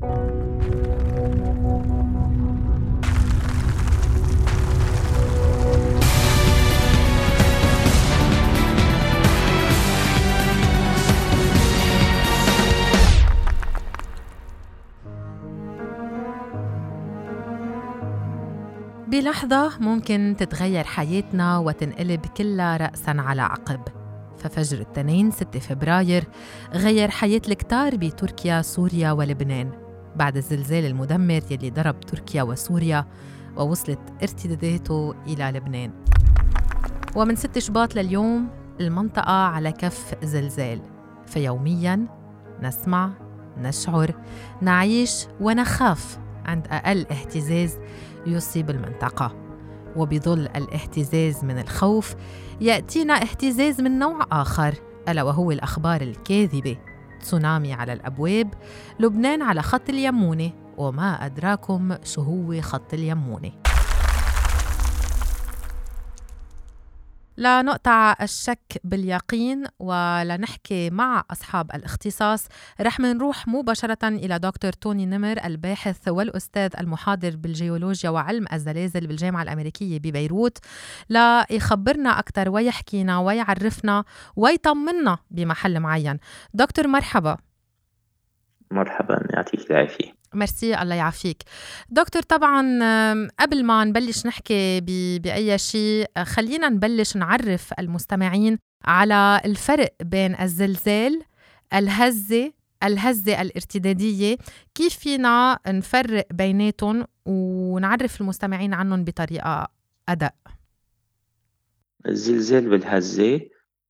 بلحظة ممكن تتغير حياتنا وتنقلب كلها رأسا على عقب. ففجر التنين 6 فبراير غير حياة الكتار بتركيا سوريا ولبنان. بعد الزلزال المدمر يلي ضرب تركيا وسوريا ووصلت ارتداداته إلى لبنان. ومن 6 شباط لليوم المنطقة على كف زلزال. فيومياً نسمع نشعر نعيش ونخاف عند أقل اهتزاز يصيب المنطقة. وبظل الاهتزاز من الخوف يأتينا اهتزاز من نوع آخر ألا وهو الأخبار الكاذبة. تسونامي على الأبواب لبنان على خط اليمونة وما أدراكم شو هو خط اليمونة. لنقطع الشك باليقين ولنحكي مع أصحاب الاختصاص. رح منروح مباشرة إلى دكتور توني نمر الباحث والأستاذ المحاضر بالجيولوجيا وعلم الزلازل بالجامعة الأمريكية ببيروت. ليخبرنا أكثر ويحكينا ويعرفنا ويطمنا بمحل معين. دكتور مرحبا. مرحبا يعطيك العافية. ميرسي الله يعافيك. دكتور طبعا قبل ما نبلش نحكي بأي شيء خلينا نبلش نعرف المستمعين على الفرق بين الزلزال الهزة الهزة الارتدادية. كيف فينا نفرق بيناتهم ونعرف المستمعين عنهم بطريقة أدق؟ الزلزال بالهزة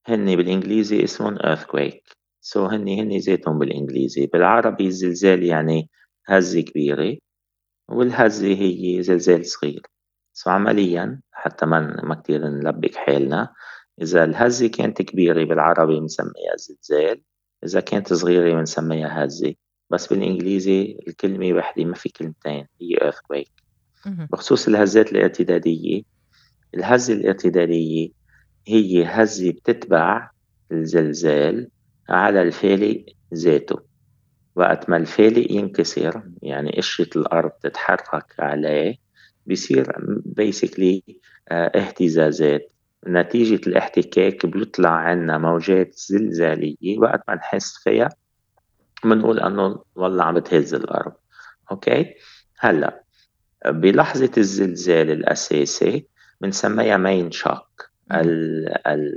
هن بالإنجليزي اسمهم earthquake. so so هن هن ذاتهم بالإنجليزي. بالعربي الزلزال يعني هزة كبيرة والهزة هي زلزال صغير. so عمليا حتى ما ما كتير نلبك حالنا إذا الهزة كانت كبيرة بالعربي بنسميها زلزال إذا كانت صغيرة بنسميها هزة بس بالإنجليزي الكلمة وحدة ما في كلمتين هي earthquake. بخصوص الهزات الارتدادية الهزة الارتدادية هي هزة بتتبع الزلزال على الفالق ذاته. وقت ما الفالق ينكسر. يعني قشرة الأرض تتحرك عليه. بصير بيسكلي آه، اهتزازات. نتيجة الاحتكاك بيطلع عنا موجات زلزالية وقت ما نحس فيها بنقول إنه والله عم بتهز الأرض. Okay هلأ بلحظة الزلزال الأساسي بنسميها main shock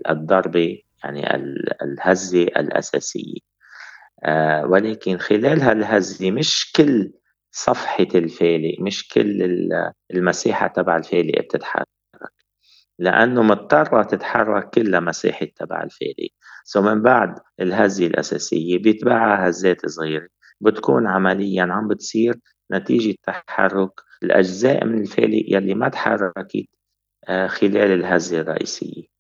الضربة يعني الهزة الأساسية. ولكن خلال هالهزة مش كل صفحة الفالق مش كل المساحة تبع الفالق بتتحرك لأنه مضطرة تتحرك كل مساحة تبع الفالق so من بعد الهزة الأساسية بيتبعها هزات صغيرة. بتكون عمليا عم بتصير نتيجة تحرك الأجزاء من الفالق يلي ما تحركت آه، خلال الهزة الرئيسية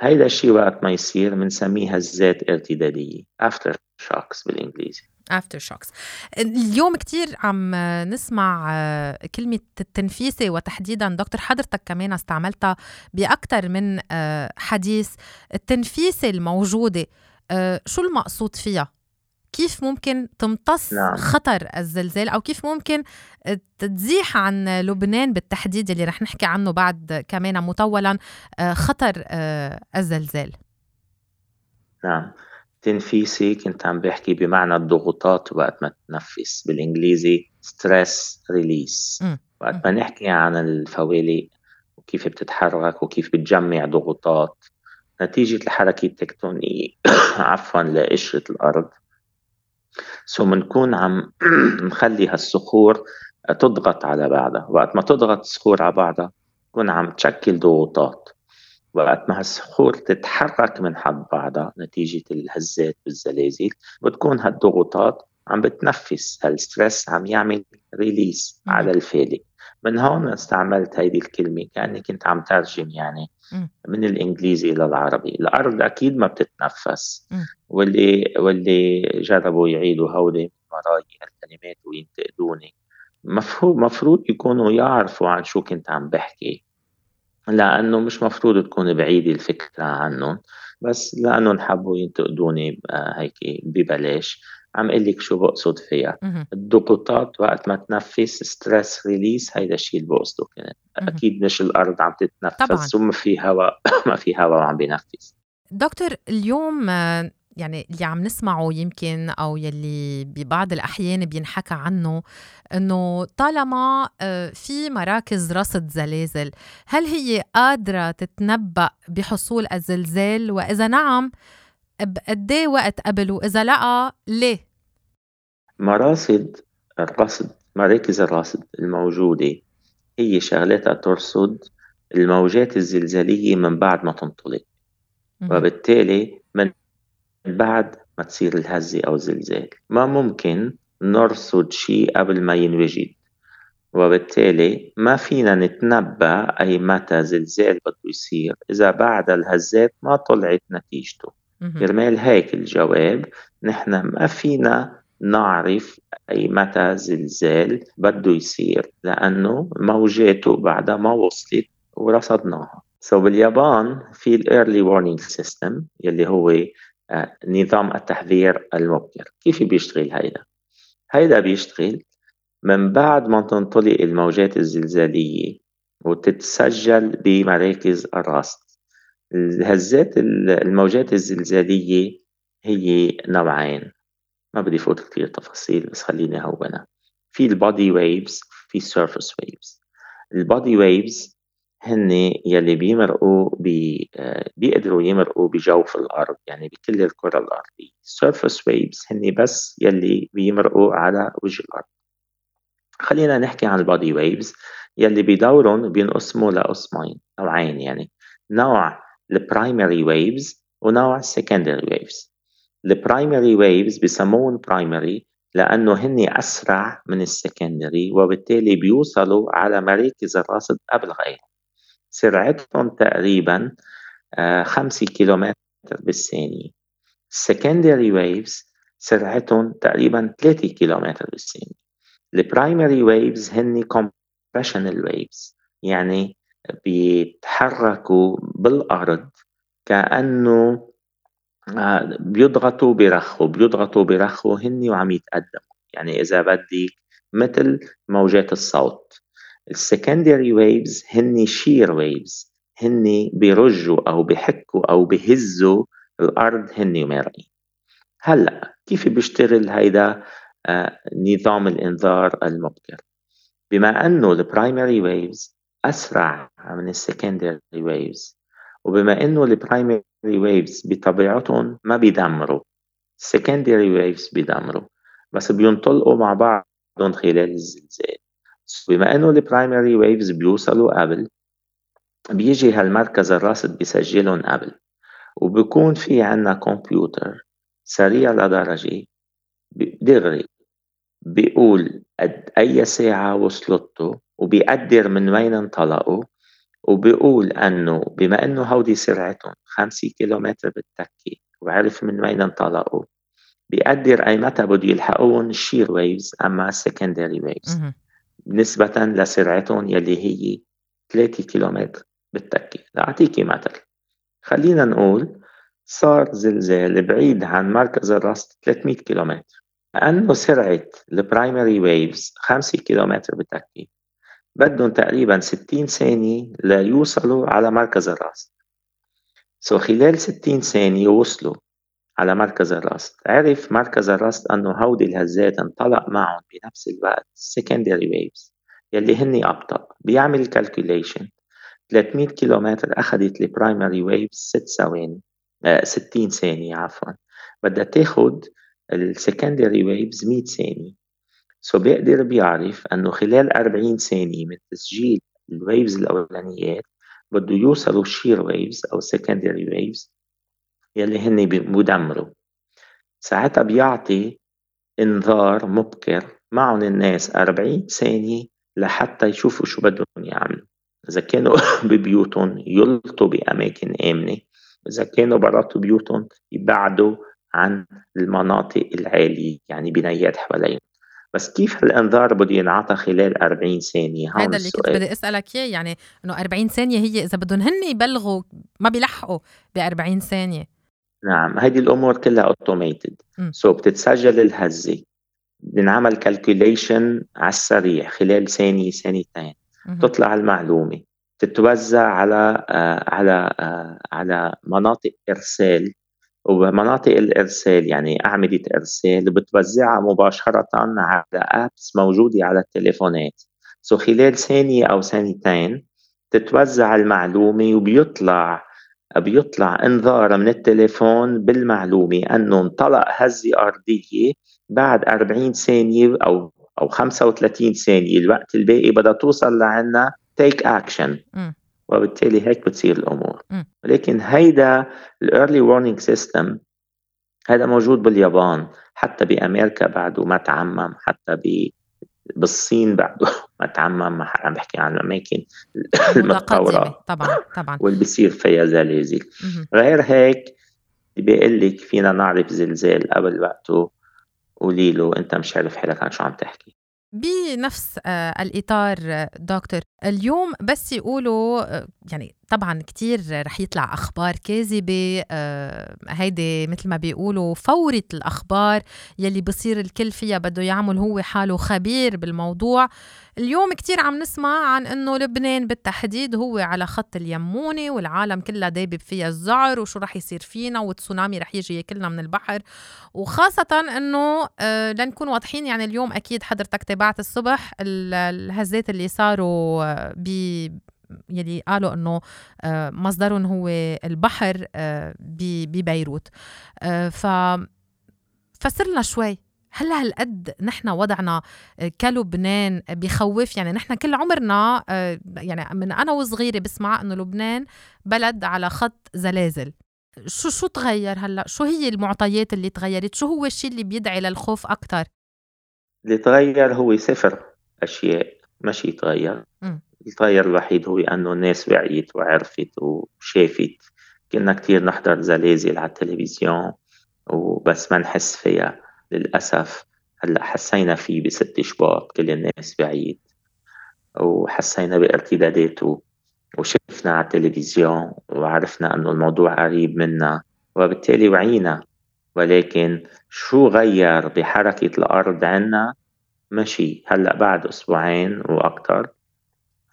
هيدا الشيء وقت ما يصير بنسميه هزات ارتدادية. After shocks بالإنجليزي. Aftershocks اليوم كتير عم نسمع كلمة التنفيسة وتحديدا دكتور حضرتك كمان استعملتها بأكثر من حديث. التنفيسة الموجودة آه، شو المقصود فيها؟ كيف ممكن تمتص نعم. خطر الزلزال أو كيف ممكن تزيح عن لبنان بالتحديد اللي رح نحكي عنه بعد كمان مطولا آه، خطر آه، الزلزال؟ نعم. تنفيسة كنت عم بحكي بمعنى الضغوطات وقت ما تنفس بالإنجليزي stress release وقت ما نحكي عن الفوالق وكيف بتتحرك وكيف بتجمع ضغوطات نتيجة الحركة التكتونية عفوا لقشرة الأرض. so بنكون عم نخلي هالصخور تضغط على بعضها. وقت ما تضغط الصخور على بعضها تكون عم تشكل ضغوطات. وقت ما هالصخور تتحرك من حد بعضها نتيجة الهزات والزلازل بتكون هالضغوطات عم بتنفس. هال stress عم يعمل release على الفالق من هون استعملت هيدي الكلمة. كأني كنت عم ترجم يعني من الإنجليزي إلى العربي. الأرض أكيد ما بتتنفس. واللي واللي جربوا يعيدوا هودي وراي الكلمات وينتقدوني مفروض مفروض يكونوا يعرفوا عن شو كنت عم بحكي. لأنه مش مفروض تكون بعيدة الفكرة عنهم بس لأنهم حبوا ينتقدوني هيك ببلاش. عم أقول لك شو بقصد فيها. الضغوطات وقت ما تنفس stress release هيدا الشيء اللي بقصده كانت أكيد مش الأرض عم تتنفس وما في هواء ما في هواء وعم بينفس. دكتور اليوم يعني اللي عم نسمعه يمكن أو يلي ببعض الأحيان بينحكى عنه إنه طالما آه، في مراكز رصد زلازل هل هي قادرة تتنبأ بحصول الزلزال؟ وإذا نعم بقد إيه وقت قبل واذا لأ ليه؟ مراصد الرصد مراكز الرصد الموجودة هي شغلتها ترصد الموجات الزلزالية من بعد ما تنطلق. وبالتالي من بعد ما تصير الهزة أو الزلزال. ما ممكن نرصد شيء قبل ما ينوجد. وبالتالي ما فينا نتنبأ أي متى زلزال بده يصير. إذا بعد الهزات ما طلعت نتيجته. كرمال هيك الجواب نحن ما فينا نعرف أي متى زلزال بده يصير لأنه موجاته بعدها ما وصلت ورصدناها. so باليابان في ال early warning system يلي هو آه، نظام التحذير المبكر. كيف بيشتغل هيدا؟ هيدا بيشتغل من بعد ما تنطلق الموجات الزلزالية وتتسجل بمراكز الرصد. الهزات الموجات الزلزالية هي نوعين. ما بدي فوت كثير تفاصيل بس خليني هونها في ال body waves في ال surface waves ال body waves هن يلي بيمرقوا بي بيقدروا يمرقوا بجوف الأرض يعني بكل الكرة الأرضية. surface waves هن بس يلي بيمرقوا على وجه الأرض. خلينا نحكي عن ال body waves يلي بدورهم بينقسموا لقسمين نوعين يعني. نوع ال primary waves ونوع ال secondary waves ال primary waves بسموهم primary لأنه هن أسرع من ال secondary وبالتالي بيوصلوا على مراكز الرصد قبل غيرهم. سرعتهم تقريبا آه، خمسة كيلومتر بالثانية. secondary waves سرعتهم تقريبا 3 كيلومتر بالثانية. ال primary waves هن compressional waves يعني بيتحركوا بالأرض كأنه آه، بيضغطوا برخوا بيضغطوا برخوا هن وعم يتقدموا. يعني إذا بدك مثل موجات الصوت. ال secondary waves هن shear waves هن بيرجوا أو بحكوا أو بهزوا الأرض هن ومارقين هلأ كيف بيشتغل هيدا آه نظام الإنذار المبكر؟ بما إنه ال primary waves أسرع من ال secondary waves وبما إنه ال primary waves بطبيعتهم ما بيدمروا. ال secondary waves بيدمروا. بس بينطلقوا مع بعضهم خلال الزلزال. بما إنه ال primary waves بيوصلوا قبل بيجي هالمركز الراصد بيسجلهم قبل. وبكون في عنا كمبيوتر سريع لدرجة دغري بيقول قد أي ساعة وصلته وبيقدر من وين انطلقوا وبيقول أنه بما أنه هودي سرعتهم خمسة كيلومتر بالتكة وعرف من وين انطلقوا. بيقدر أي متى بده يلحقون ال shear waves أما ال secondary waves نسبة لسرعتهم يلي هي 3 كيلومتر بالتكة لأعطيكي مثل. خلينا نقول صار زلزال بعيد عن مركز الرصد 300 كيلومتر. لأنه سرعة ال primary waves 5 كيلومتر بالتكة بدهم تقريبا 60 ثانية ليوصلوا على مركز الرصد so خلال 60 ثانية وصلوا على مركز الرصد عرف مركز الرصد أنه هودي الهزات انطلق معهم بنفس الوقت secondary waves يلي هن أبطأ. بيعمل calculation. 300 كيلومتر أخذت ال primary waves 6 ثواني 60 ثانية عفوا. بدها تاخد ال secondary waves 100 ثانية. so بيقدر بيعرف إنه خلال 40 ثانية من تسجيل ال waves الأولانيات بده يوصلوا ال shear waves أو secondary ويفز يلي هن بدمروا ساعتها بيعطي انذار مبكر معهم الناس 40 ثانية لحتى يشوفوا شو بدهم يعملوا. إذا كانوا ببيوتهم يلطوا بأماكن آمنة. إذا كانوا برات بيوتهم يبعدوا عن المناطق العالية يعني بنايات حواليهم. بس كيف الانذار بده ينعطى خلال 40 ثانية؟ هون هذا اللي كنت بدي أسألك إياه يعني إنه 40 ثانية هي إذا بدهم هن يبلغوا ما بيلحقوا ب 40 ثانية. نعم هيدي الأمور كلها automated so بتتسجل الهزة. بنعمل calculation على السريع خلال ثانية ثانيتين تطلع المعلومه تتوزع على آه على آه على مناطق إرسال. وبمناطق الإرسال يعني أعمدة إرسال بتوزعها مباشرة على ابس موجودة على التليفونات. سو خلال ثانية أو ثانيتين تتوزع المعلومة وبيطلع بيطلع إنذار من التليفون بالمعلومة إنه انطلق هزة أرضية بعد 40 ثانية أو أو 35 ثانية. الوقت الباقي بدها توصل لعنا take action وبالتالي هيك بتصير الأمور. ولكن هيدا ال early warning system هذا موجود باليابان حتى بأمريكا بعده ما تعمم حتى ب بالصين بعده ما تعمم عم بحكي عن الأماكن المتطورة. طبعا طبعا. واللي بيصير فيها زلازل. غير هيك بيقول لك فينا نعرف زلزال قبل وقته قولي له أنت مش عارف حالك عن شو عم تحكي. بنفس آه، الإطار دكتور اليوم بس يقولوا آه، يعني طبعا كتير رح يطلع أخبار كاذبة آه، هيدي مثل ما بيقولوا فورة الأخبار يلي بصير الكل فيها بده يعمل هو حاله خبير بالموضوع. اليوم كتير عم نسمع عن إنه لبنان بالتحديد هو على خط اليموني والعالم كلها دايبه فيها الزعر وشو رح يصير فينا والتسونامي رح يجي ياكلنا من البحر. وخاصة إنه آه لنكون واضحين يعني اليوم أكيد حضرتك تابعت الصبح الهزات اللي صاروا آه، ب يلي قالوا إنه آه، مصدرهم هو البحر آه، ببيروت. ف فسرنا شوي. هل هالقد نحن وضعنا آه، كلبنان بخوف؟ يعني نحن كل عمرنا آه، يعني من أنا وصغيرة بسمع إنه لبنان بلد على خط زلازل. شو شو تغير هلأ؟ شو هي المعطيات اللي تغيرت؟ شو هو الشيء اللي بيدعي للخوف أكثر اللي تغير هو صفر أشياء ماشي يتغير التغير الوحيد هو أنه الناس وعيت وعرفت وشافت. كنا كتير نحضر زلازل على التلفزيون وبس ما نحس فيها للأسف. هلأ حسينا فيه بست شباط كل الناس بعيد وحسينا بارتداداته وشفنا على التلفزيون وعرفنا أنه الموضوع قريب منا وبالتالي وعينا. ولكن شو غير بحركة الأرض عنا؟ مشي. هلأ بعد أسبوعين وأكثر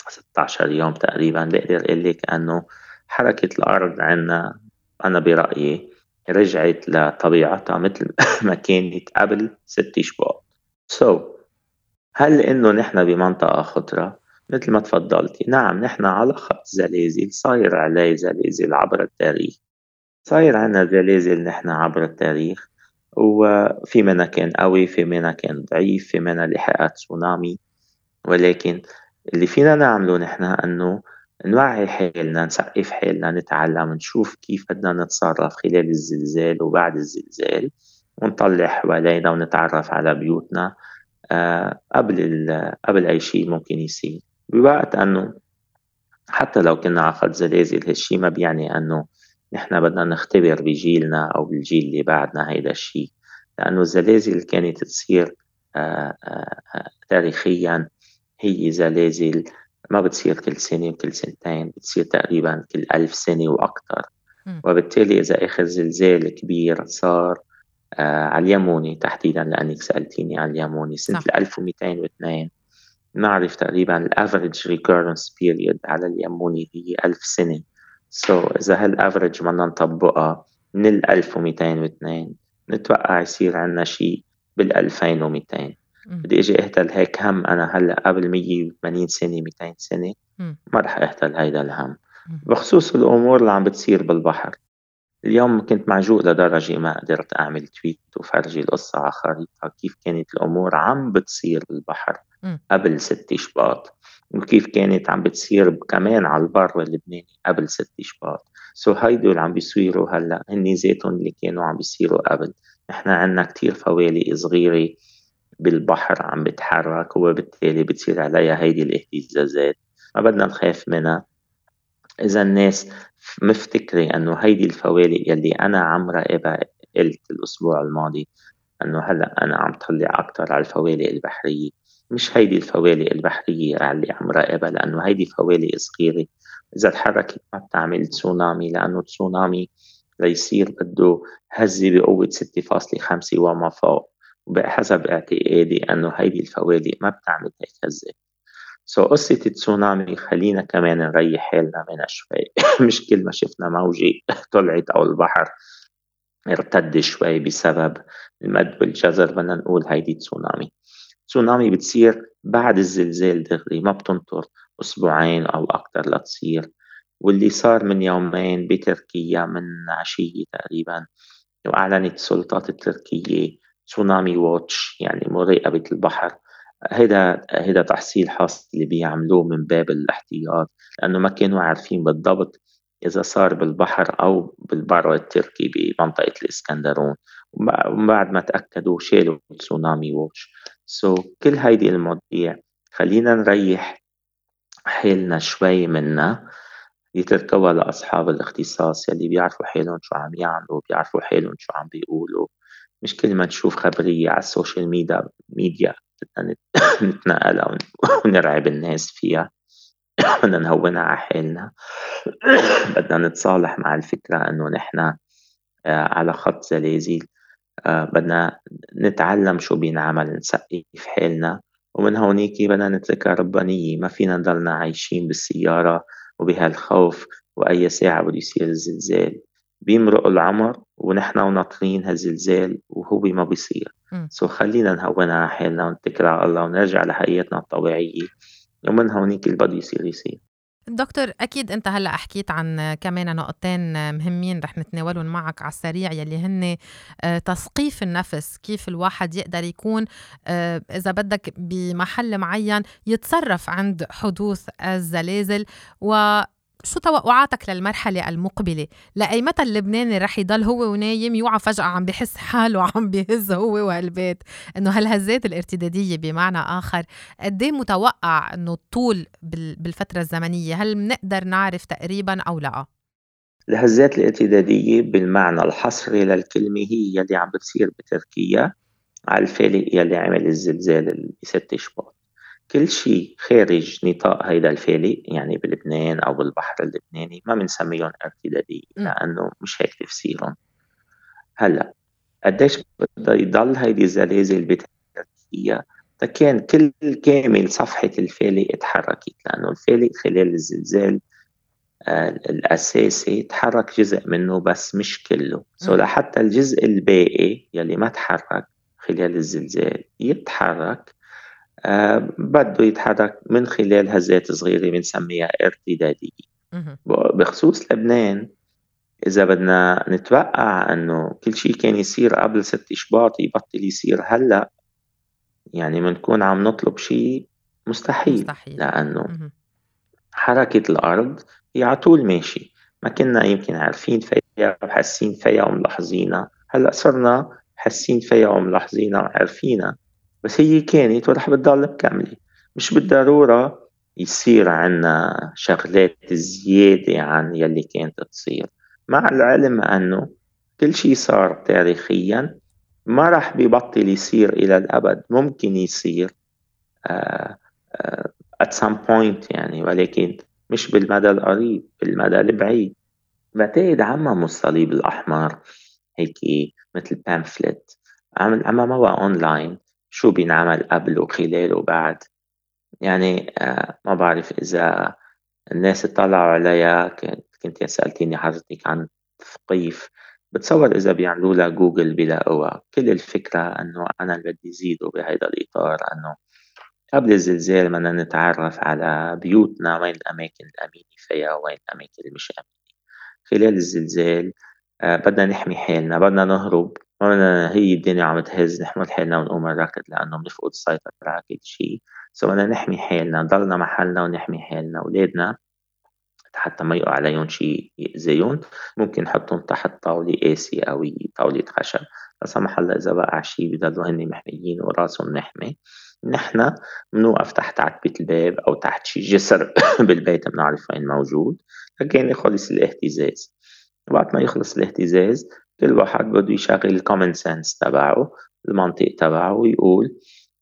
16 يوم تقريبا بقدر أقول لك أنه حركة الأرض عنا أنا برأيي رجعت لطبيعتها مثل ما كانت قبل ست شباط سو so, هل إنه نحن بمنطقة خطرة مثل ما تفضلتي. نعم نحن على خط زلازل صاير عليه زلازل عبر التاريخ. صاير عنا زلازل نحن عبر التاريخ وفي منها كان قوي في منها كان ضعيف في منها لحقات تسونامي. ولكن اللي فينا نعمله نحن إنه نوعي حالنا نثقف حالنا نتعلم نشوف كيف بدنا نتصرف خلال الزلزال وبعد الزلزال ونطلع حوالينا ونتعرف على بيوتنا آه، قبل قبل أي شيء ممكن يصير. بوقت أنه حتى لو كنا على خط زلازل هالشيء ما بيعني أنه نحن بدنا نختبر بجيلنا أو بالجيل اللي بعدنا هيدا الشيء. لأنه الزلازل كانت تصير آه، آه، تاريخيا هي زلازل ما بتصير كل سنة وكل سنتين بتصير تقريبا كل ألف سنة وأكثر وبالتالي إذا آخر زلزال كبير صار آه على اليمونة تحديدا لأنك سألتيني على اليمونة سنة 1202 نعرف تقريبا ال average recurrence period على اليمونة هي 1000 سنة. so, إذا هال average بدنا نطبقها من ال 1202 نتوقع يصير عندنا شيء بال 2200 بدي إجي أعتل هيك هم. أنا هلأ قبل 180 سنة 200 سنة ما رح أهتل هيدا الهم. بخصوص الأمور اللي عم بتصير بالبحر. اليوم كنت معجوق لدرجة ما قدرت أعمل تويت وفرجي القصة على خريطة كيف كانت الأمور عم بتصير بالبحر قبل ست شباط وكيف كانت عم بتصير كمان على البر اللبناني قبل ست شباط سو هيدول اللي عم بيصيروا هلأ هن ذاتهم اللي كانوا عم بيصيروا قبل. نحن عنا كتير فوالق صغيرة بالبحر عم بتحرك وبالتالي بتصير عليها هيدي الاهتزازات. ما بدنا نخاف منها. إذا الناس مفتكرة أنه هيدي الفوالق يلي أنا عم راقبها قلت الأسبوع الماضي أنه هلأ أنا عم طلع أكتر على الفوالق البحرية. مش هيدي الفوالق البحرية اللي عم راقبها لأنه هيدي فوالق صغيرة. إذا تحركت ما بتعمل تسونامي لأنه تسونامي ليصير بده هزة بقوة 6.5 وما فوق. وبحسب اعتقادي انه هيدي الفوالق ما بتعمل هيك هزة. سو so, قصة التسونامي خلينا كمان نريح حالنا منها شوي مش كل ما شفنا موجة طلعت أو البحر ارتد شوي بسبب المد والجزر بدنا نقول هيدي تسونامي تسونامي بتصير بعد الزلزال دغري ما بتنطر أسبوعين أو أكثر لتصير. واللي صار من يومين بتركيا من عشية تقريبا وأعلنت السلطات التركية tsunami watch يعني مراقبة البحر. هيدا هيدا تحصيل حاصل اللي بيعملوه من باب الاحتياط لأنه ما كانوا عارفين بالضبط إذا صار بالبحر أو بالبر التركي بمنطقة الإسكندرون. ومن بعد ما تأكدوا شالوا tsunami watch so, كل هيدي المواضيع خلينا نريح حالنا شوي منها يتركوها لأصحاب الاختصاص يلي بيعرفوا حالهم شو عم يعملوا بيعرفوا حالهم شو عم بيقولوا. مش كل ما نشوف خبرية على ال social media media بدنا نتنقلها ونرعب الناس فيها بدنا نهونها على حالنا. بدنا نتصالح مع الفكرة إنه نحن آه، على خط زلازل. آه، بدنا نتعلم شو بينعمل نثقف حالنا. ومن هونيك بدنا نتركها ربانية. ما فينا نضلنا عايشين بالسيارة وبهالخوف وأي ساعة بده يصير الزلزال بيمرق العمر ونحن وناطرين هالزلزال وهو ما بيصير. سو خلينا نهونها على حالنا ونتكل على الله ونرجع لحياتنا الطبيعية. ومن هونيك اللي بده يصير يصير. دكتور أكيد أنت هلأ حكيت عن كمان نقطتين مهمين رح نتناولهم معك على السريع يلي هن آه، تثقيف النفس كيف الواحد يقدر يكون آه، إذا بدك بمحل معين يتصرف عند حدوث الزلازل. و شو توقعاتك للمرحلة المقبلة؟ لأي متى اللبناني رح يضل هو ونايم يوعى فجأة عم بحس حاله عم بهز هو والبيت إنه هالهزات الارتدادية بمعنى آخر قد متوقع إنه الطول بالفترة الزمنية؟ هل بنقدر نعرف تقريبا أو لا؟ الهزات الارتدادية بالمعنى الحصري للكلمة هي يلي عم بتصير بتركيا على الفالق يلي عمل الزلزال بست شباط كل شيء خارج نطاق هيدا الفالق يعني بلبنان أو بالبحر اللبناني ما بنسميهم ارتدادية لأنه مش هيك تفسيرهم. هلأ قديش بده يضل هيدي الزلازل بتركيا كان كل كامل صفحة الفالق تحركت لأنه الفالق خلال الزلزال آه الأساسي تحرك جزء منه بس مش كله. سو لحتى الجزء الباقي يلي ما تحرك خلال الزلزال يتحرك بده يتحرك من خلال هزات صغيرة بنسميها ارتدادية. بخصوص لبنان إذا بدنا نتوقع أنه كل شيء كان يصير قبل ست شباط يبطل يصير هلأ يعني بنكون عم نطلب شيء مستحيل, مستحيل. لأنه حركة الأرض هي على طول ماشي. ما كنا يمكن عارفين فيها وحاسين فيها وملاحظينها هلأ صرنا حاسين فيها وملاحظينها وعارفينها. بس هي كانت ورح بتضل مكملة مش بالضرورة يصير عنا شغلات زيادة عن يلي كانت تصير. مع العلم أنه كل شيء صار تاريخيا ما راح ببطل يصير إلى الأبد. ممكن يصير uh, uh, at some point يعني ولكن مش بالمدى القريب بالمدى البعيد. بعتقد عمموا الصليب الأحمر؟ هيك مثل pamphlet عمل عمموها أونلاين شو بينعمل قبل وخلال وبعد. يعني آه، ما بعرف إذا الناس اطلعوا عليها كنت سألتيني حضرتك عن تثقيف بتصور إذا بيعملوا لها جوجل بيلاقوها. كل الفكرة إنه أنا اللي بدي زيده بهيدا الإطار إنه قبل الزلزال بدنا نتعرف على بيوتنا وين الأماكن الأمينة فيها وين الأماكن اللي مش أمينة. خلال الزلزال آه، بدنا نحمي حالنا بدنا نهرب. هون هي الدنيا عم تهز نحمل حالنا ونقوم نركض لأنه بنفقد السيطرة على كل شيء سو بدنا نحمي حالنا نضلنا محلنا ونحمي حالنا. أولادنا حتى ما يقع عليهم شيء يأذيهم ممكن نحطهم تحت طاولة قاسية أو طاولة خشب. لا سمح الله إذا وقع شيء بضلوا هن محميين وراسهم محمي نحن بنوقف تحت عتبة الباب أو تحت شي جسر بالبيت بنعرف وين موجود. لكن يخلص الاهتزاز. وقت ما يخلص الاهتزاز كل واحد بده يشغل ال common sense تبعه المنطق تبعه ويقول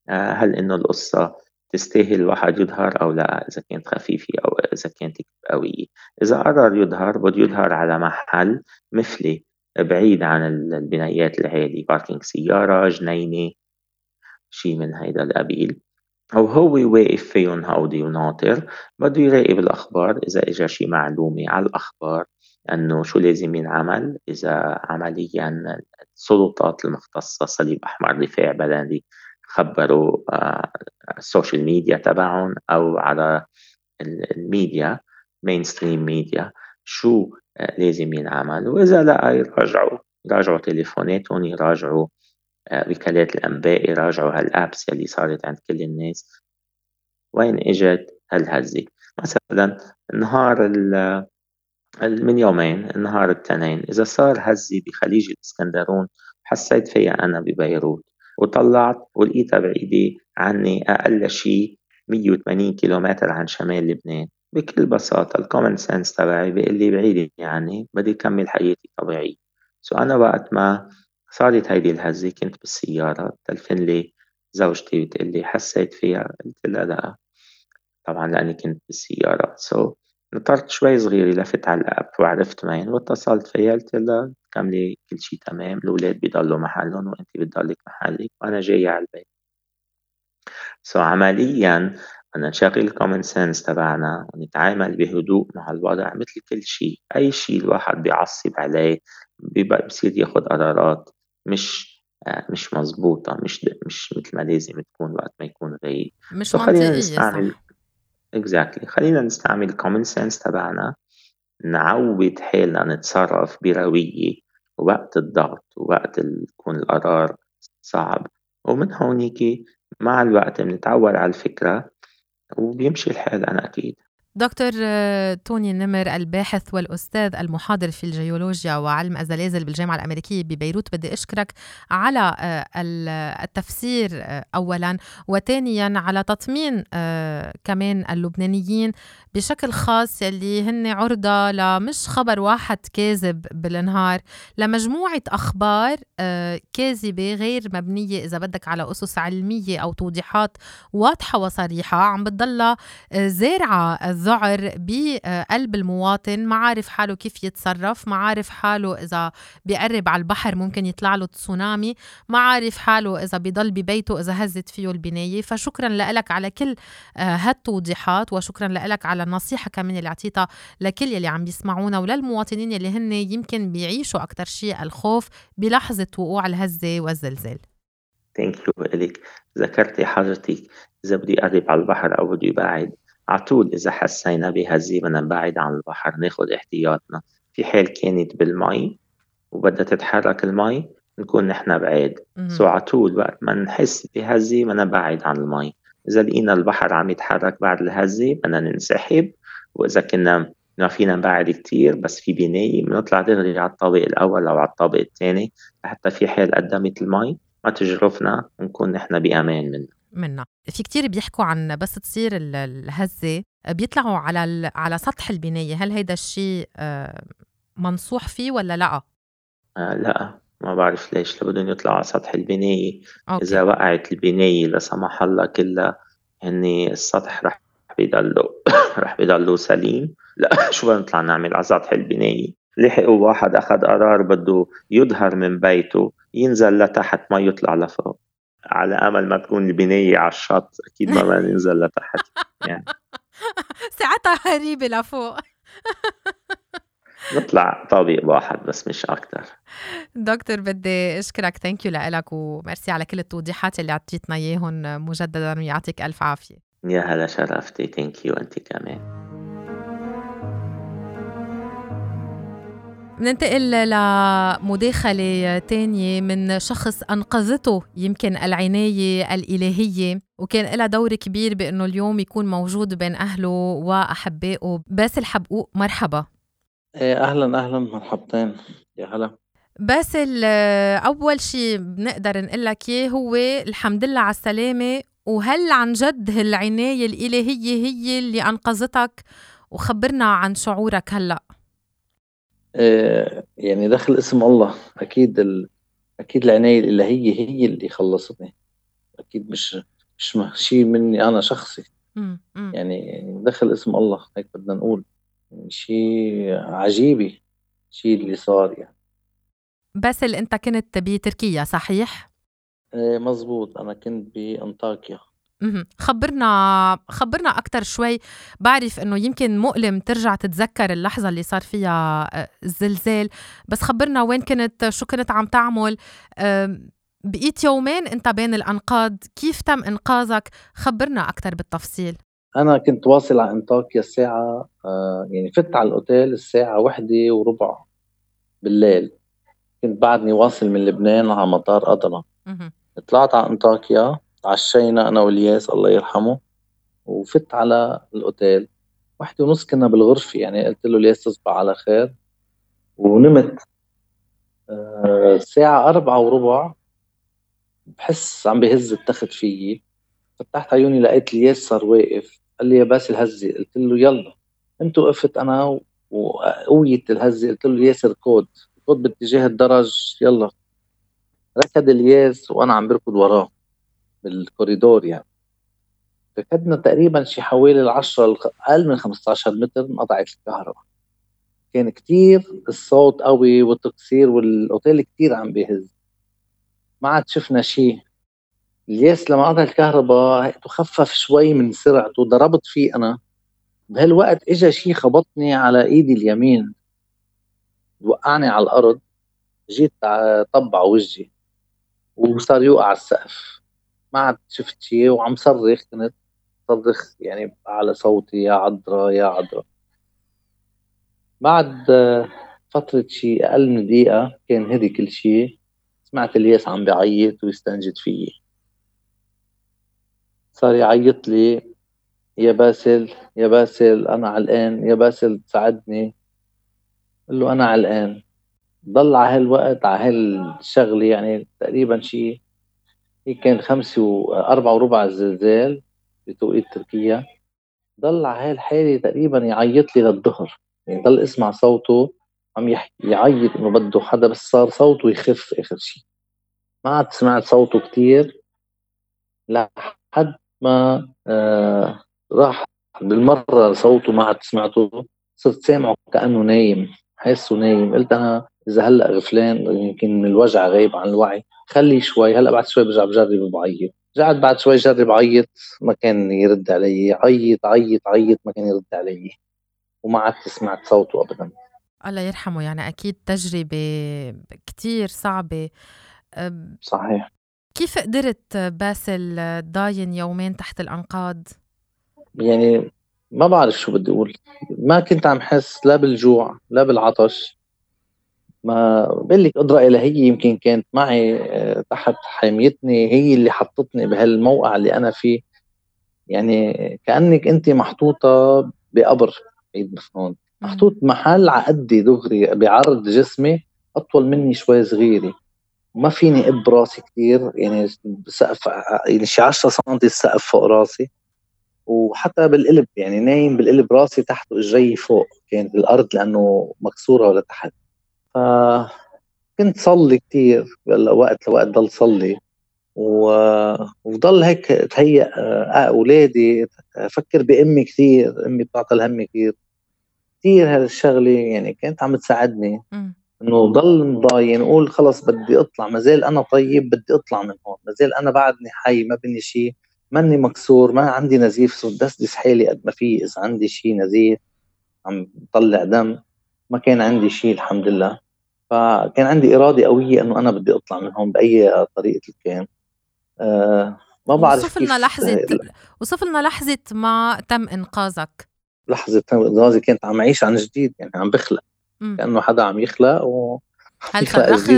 آه، هل إنه القصة تستاهل الواحد يظهر أو لا؟ إذا كانت خفيفة أو إذا كانت قوية. إذا قرر يظهر بده يظهر على محل مثلي بعيد عن البنايات العالية parking سيارة جنينة شي من هيدا القبيل. أو هو واقف فيهم هودي وناطر بده يراقب الأخبار إذا إجا شي معلومة على الأخبار. إنه شو لازم ينعمل؟ إذا عمليا السلطات المختصة صليب أحمر دفاع مدني خبروا آه، ال social media تبعهم أو على ال media mainstream media شو آه، لازم ينعمل. وإذا لا يراجعوا يراجعوا تليفوناتهم يراجعوا آه، وكالات الأنباء يراجعوا هال apps يلي صارت عند كل الناس. وين إجت هالهزة؟ مثلا نهار من يومين النهار التنين. إذا صار هزة بخليج الإسكندرون حسيت فيها أنا ببيروت. وطلعت ولقيتها بعيدة عني أقل شيء 180 كيلومتر عن شمال لبنان. بكل بساطة ال common sense تبعي بيقول لي بعيدة يعني بدي كمل حياتي طبيعي so أنا وقت ما صارت هيدي الهزة كنت بالسيارة تلفن لي زوجتي بتقول لي حسيت فيها قلت لها لا طبعا لأني كنت بالسيارة. so نطرت شوي صغيرة فتت على ال app وعرفت وين واتصلت فيها قلت لها كملي كل شي تمام الأولاد بيضلوا محلهم وأنت بتضلك محلك وأنا جاية على البيت. so so, عمليا بدنا نشغل ال common sense تبعنا ونتعامل بهدوء مع الوضع مثل كل شيء أي شيء الواحد بيعصب عليه بصير ياخد قرارات مش آه، مش مزبوطة مش مش مثل ما لازم تكون وقت ما يكون غايب مش منطقية نستعمل exactly خلينا نستعمل ال common sense تبعنا. نعود حالنا نتصرف بروية وقت الضغط ووقت يكون القرار صعب. ومن هونيك مع الوقت بنتعود على الفكرة وبيمشي الحال أنا أكيد. دكتور آه، توني النمر الباحث والأستاذ المحاضر في الجيولوجيا وعلم الزلازل بالجامعة الأمريكية ببيروت. بدي أشكرك على آه، التفسير آه، أولا وثانيا على تطمين كمان اللبنانيين بشكل خاص يلي هن عرضة لمش خبر واحد كاذب بالنهار لمجموعة أخبار كاذبة غير مبنية إذا بدك على أسس علمية أو توضيحات واضحة وصريحة. عم بتضلها زارعة الذعر بقلب المواطن ما عارف حاله كيف يتصرف ما عارف حاله إذا بيقرب على البحر ممكن يطلع له تسونامي ما عارف حاله إذا بيضل ببيته إذا هزت فيه البناية. فشكرا لك على كل آه، هالتوضيحات وشكرا لك على النصيحة كمان اللي أعطيتها لكل يلي عم يسمعونا وللمواطنين يلي هن يمكن بيعيشوا أكتر شيء الخوف بلحظة وقوع الهزة والزلزال. ثانك يو لك ذكرتي حضرتك إذا بدي أقرب على البحر أو بدي أبعد على طول إذا حسينا بدنا نبعد عن البحر ناخد احتياطنا. في حال كانت بالمي وبدها تتحرك المي نكون نحن بعيد. سو على طول وقت ما نحس بدنا نبعد عن المي إذا لقينا البحر عم يتحرك بعد الهزة بدنا ننسحب وإذا كنا ما فينا نبعد كتير بس في بناية بنطلع دغري على الطابق الأول أو على الطابق الثاني. لحتى في حال قدمت المي ما تجرفنا ونكون نحن بأمان منها منا. في كتير بيحكوا عن بس تصير الهزة بيطلعوا على على سطح البناية. هل هيدا الشيء آه، منصوح فيه ولا لأ؟ آه لأ ما بعرف ليش. بدهم يطلعوا على سطح البناية. أوكي. إذا وقعت البناية لا سمح الله كلها هني السطح رح بيضلوا رح بيضلوا سليم. لأ شو بدنا نطلع نعمل على سطح البناية؟ لحقوا واحد أخذ قرار بده يظهر من بيته ينزل لتحت ما يطلع لفوق. على أمل ما تكون البنايه على الشط أكيد ما بدنا ننزل لتحت. يعني. ساعتها قريبة لفوق. نطلع طابق واحد بس مش أكثر دكتور بدي أشكرك. thank you لك وميرسي على كل التوضيحات اللي أعطيتنا إياهم مجددا ويعطيك ألف عافية. يا هلا شرفتي. thank you أنت كمان. ننتقل لمداخلة تانية من شخص أنقذته يمكن العناية الإلهية وكان لها دور كبير بأنه اليوم يكون موجود بين أهله وأحبائه. باسل حبقوق مرحبا. إيه، أهلا أهلا مرحبتين. يا هلا. باسل أول شيء بنقدر نقول لك إياه هو الحمد لله على السلامة وهل عن جد هالعناية الإلهية هي اللي أنقذتك؟ وخبرنا عن شعورك هلأ. يعني دخل اسم الله. أكيد ال... أكيد العناية الإلهية هي اللي خلصتني. أكيد مش مش شيء مني أنا شخصي. يعني دخل اسم الله هيك بدنا نقول. شيء عجيبي شيء اللي صار يعني. باسل أنت كنت بتركيا صحيح؟ إيه مزبوط. أنا كنت بأنطاكيا. اهم، خبّرنا خبّرنا أكتر شوي، بعرف إنه يمكن مؤلم ترجع تتذكّر اللحظة اللي صار فيها الزلزال، بس خبّرنا وين كنت، شو كنت عم تعمل، بقيت يومين أنت بين الأنقاض، كيف تم إنقاذك؟ خبّرنا أكتر بالتفصيل. أنا كنت واصل على أنطاكيا الساعة آه يعني فت على الأوتيل الساعة وحدة وربع بالليل. كنت بعدني واصل من لبنان على مطار اهم. طلعت على أنطاكيا. تعشينا أنا والياس الله يرحمه. وفت على الأوتيل. واحدة ونص كنا بالغرفة يعني قلت له الياس تصبح على خير. ونمت آه الساعة أربعة وربع. بحس عم بهز التخت فيي. فتحت عيوني لقيت الياس صار واقف. قال لي يا باسل هزي قلت له يلا. انت وقفت أنا وقوية الهزة. قلت له ياسر ركوض ركوض باتجاه الدرج. يلا. ركض الياس وأنا عم بركض وراه. بالكوريدور يعني. ركضنا تقريبا شي حوالي العشرة أقل من 15 متر انقطعت الكهرباء. كان كتير الصوت قوي والتكسير والأوتيل كتير عم بيهز. ما عاد شفنا شيء الياس لما قطع الكهرباء تخفف شوي من سرعته ضربت فيه أنا. بهالوقت اجى شيء خبطني على إيدي اليمين. وقعني على الأرض. جيت طبع وجهي. وصار يوقع على السقف. ما عاد شفت شيء وعم صرخ كنت. صرخ يعني على صوتي يا عذرا يا عذرا. بعد فترة شيء أقل من دقيقة كان هدي كل شيء سمعت الياس عم بيعيط ويستنجد فيي. صار يعيط لي يا باسل يا باسل أنا علقان يا باسل تساعدني. قل له أنا علقان. ضل على هالوقت على هالشغلة يعني تقريبا شيء هي كان خمسة وأربعة وربع الزلزال بتوقيت تركيا. ضل على هالحالة تقريبا يعيط لي للظهر. يعني ضل اسمع صوته عم يحكي يعيط إنه بده حدا بس صار صوته يخف اخر شيء ما عاد سمعت صوته كتير. لحد ما آه راح بالمرة صوته ما عاد سمعته. صرت سامعه كأنه نايم حاسه نايم. قلت أنا إذا هلأ غفلان يمكن من الوجع غايب عن الوعي خلي شوي هلأ بعد شوي برجع بجرب بعيط. رجعت بعد شوي جرب عيط ما كان يرد علي. عيط عيط عيط ما كان يرد علي. وما عدت سمعت صوته أبدا. الله يرحمه. يعني أكيد تجربة كتير صعبة. صحيح. كيف قدرت باسل تضاين يومين تحت الأنقاض؟ يعني ما بعرف شو بدي أقول. ما كنت عم حس لا بالجوع لا بالعطش. ما بقول لك قدرة إلهية يمكن كانت معي آه، تحت حمايتني هي اللي حطتني بهالموقع اللي أنا فيه. يعني كأنك أنت محطوطة بقبر عيد مفنون محطوط محل على قدي دغري بعرض جسمي أطول مني شوي صغيرة. ما فيني اب راسي كثير يعني سقف يعني شي 10 سم السقف فوق راسي. وحتى بالقلب يعني نايم بالقلب راسي تحت واجري فوق. كانت الأرض لأنه مكسورة لتحت كنت صلي كثير وقت لوقت ضل صلي. و... وضل هيك تهيأ آه، أولادي أفكر بأمي كثير أمي بتعطي الهم كثير كثير هالشغله يعني كانت عم تساعدني. إنه ضل مضاين نقول خلص بدي أطلع. ما زال أنا طيب بدي أطلع من هون. ما زال أنا بعدني حي ما بني شيء ماني مكسور ما عندي نزيف. صرت دسدس حالي قد ما في. إذا عندي شيء نزيف عم بطلع دم. ما كان عندي شيء الحمد لله. فكان عندي إرادة قوية إنه أنا بدي أطلع من هون بأي طريقة كان آه ما بعرف وصف لنا لحظة وصف لنا لحظة ما تم إنقاذك. لحظة إنقاذي كانت عم اعيش عن جديد يعني عم بخلق. كأنه حدا عم يخلق و هل صرخت؟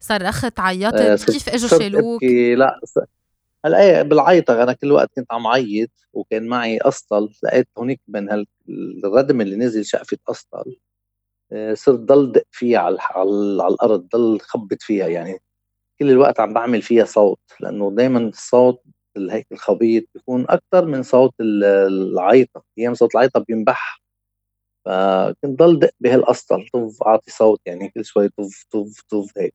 صرخت عيطت؟ آه كيف إجوا شالوك؟ لا هلأ إيه بالعيطة أنا كل وقت كنت عم عيط وكان معي أسطل لقيت هونيك من الردم اللي نزل شقفة أسطل. آه، صرت ضل دق فيها على, على, الأرض ضل خبط فيها يعني. كل الوقت عم بعمل فيها صوت لأنه دائما الصوت هيك الخبيط بيكون أكثر من صوت العيطة. أيام صوت العيطة بينبح. فكنت ضل دق بهالاسطل طف أعطي صوت يعني كل شوي طف طف طف هيك.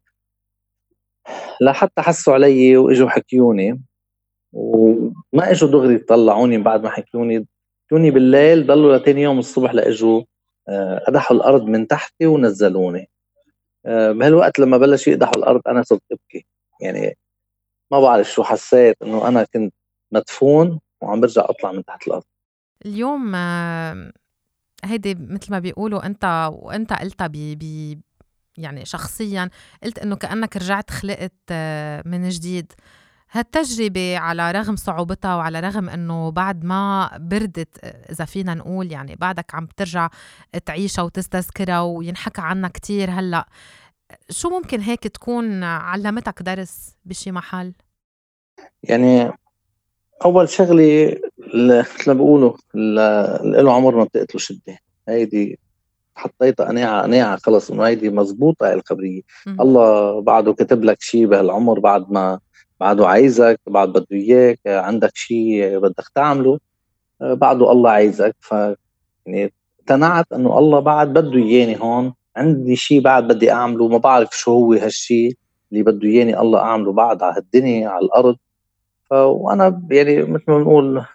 لحتى حسوا علي وإجوا حكيوني. و... ما إجوا دغري يطلعوني بعد ما حكوني حكوني بالليل ضلوا لتاني يوم الصبح لإجوا. قدحوا آه، الأرض من تحتي ونزلوني. آه، بهالوقت لما بلش يقدحوا الأرض أنا صرت أبكي. يعني ما بعرف شو حسيت إنه أنا كنت مدفون وعم برجع أطلع من تحت الأرض. اليوم هيدي مثل ما بيقولوا أنت وأنت قلتها بي بي يعني شخصيا قلت إنه كأنك رجعت خلقت آه، من جديد. هالتجربة على رغم صعوبتها وعلى رغم إنه بعد ما بردت إذا فينا نقول يعني بعدك عم بترجع تعيشها وتستذكرها وينحكى عنها كتير هلأ شو ممكن هيك تكون علمتك درس بشي محل؟ يعني أول شغلة مثل ما بيقولوا اللي له عمر ما بتقتله شدة. هيدي حطيتها قناعه قناعه خلص إنه هيدي مزبوطة الخبرية. الله بعده كتب لك شيء بهالعمر بعد ما بعده عايزك بعد بده إياك عندك شيء بدك تعمله بعده الله عايزك. ف يعني اقتنعت إنه الله بعد بده إياني هون. عندي شيء بعد بدي أعمله ما بعرف شو هو هالشيء اللي بده إياني الله أعمله بعد على هالدنيا على الأرض. ف وأنا يعني مثل ما بنقول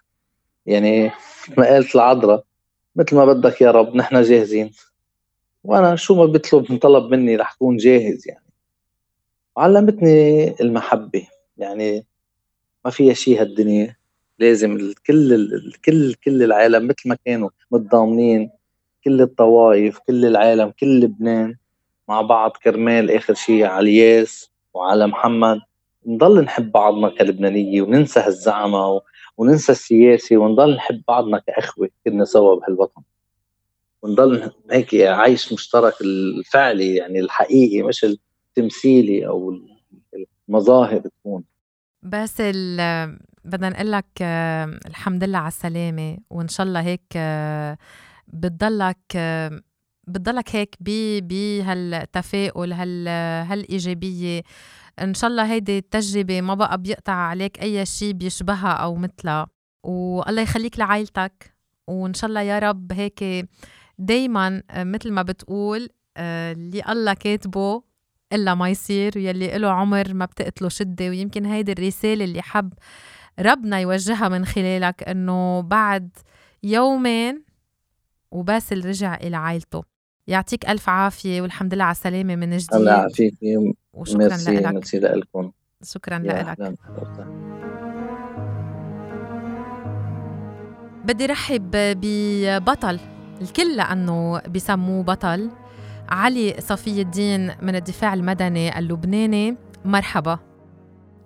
يعني ما قالت العذراء مثل ما بدك يا رب نحن جاهزين. وأنا شو ما بيطلب انطلب مني رح أكون جاهز يعني. علمتني المحبة. يعني ما فيها شيء هالدنيا. لازم الكل الكل كل العالم مثل ما كانوا متضامنين كل الطوائف كل العالم كل لبنان مع بعض كرمال آخر شيء على الياس وعلى محمد. نضل نحب بعضنا كلبنانية وننسى هالزعمة وننسى السياسة ونضل نحب بعضنا كأخوة كلنا سوا بهالوطن. ونضل هيك عايش مشترك الفعلي يعني الحقيقي مش التمثيلي أو المظاهر تكون. بس بدنا نقول لك الحمد لله على السلامة وإن شاء الله هيك بتضلك بتضلك هيك بهالتفاؤل هال هالإيجابية. إن شاء الله هيدي التجربة ما بقى بيقطع عليك أي شيء بيشبهها أو مثلها. والله يخليك لعائلتك. وإن شاء الله يا رب هيك دايما مثل ما بتقول اللي الله كاتبه إلا ما يصير يلي له عمر ما بتقتله شدة ويمكن هيدي الرسالة اللي حب ربنا يوجهها من خلالك إنه بعد يومين وباسل رجع إلى عائلته. يعطيك ألف عافية والحمد لله على السلامة من جديد. الله يعافيك وشكرا لك ميرسي لكم شكرا لك بدي رحب ببطل الكل لأنه بسموه بطل. علي صفي الدين من الدفاع المدني اللبناني مرحبا.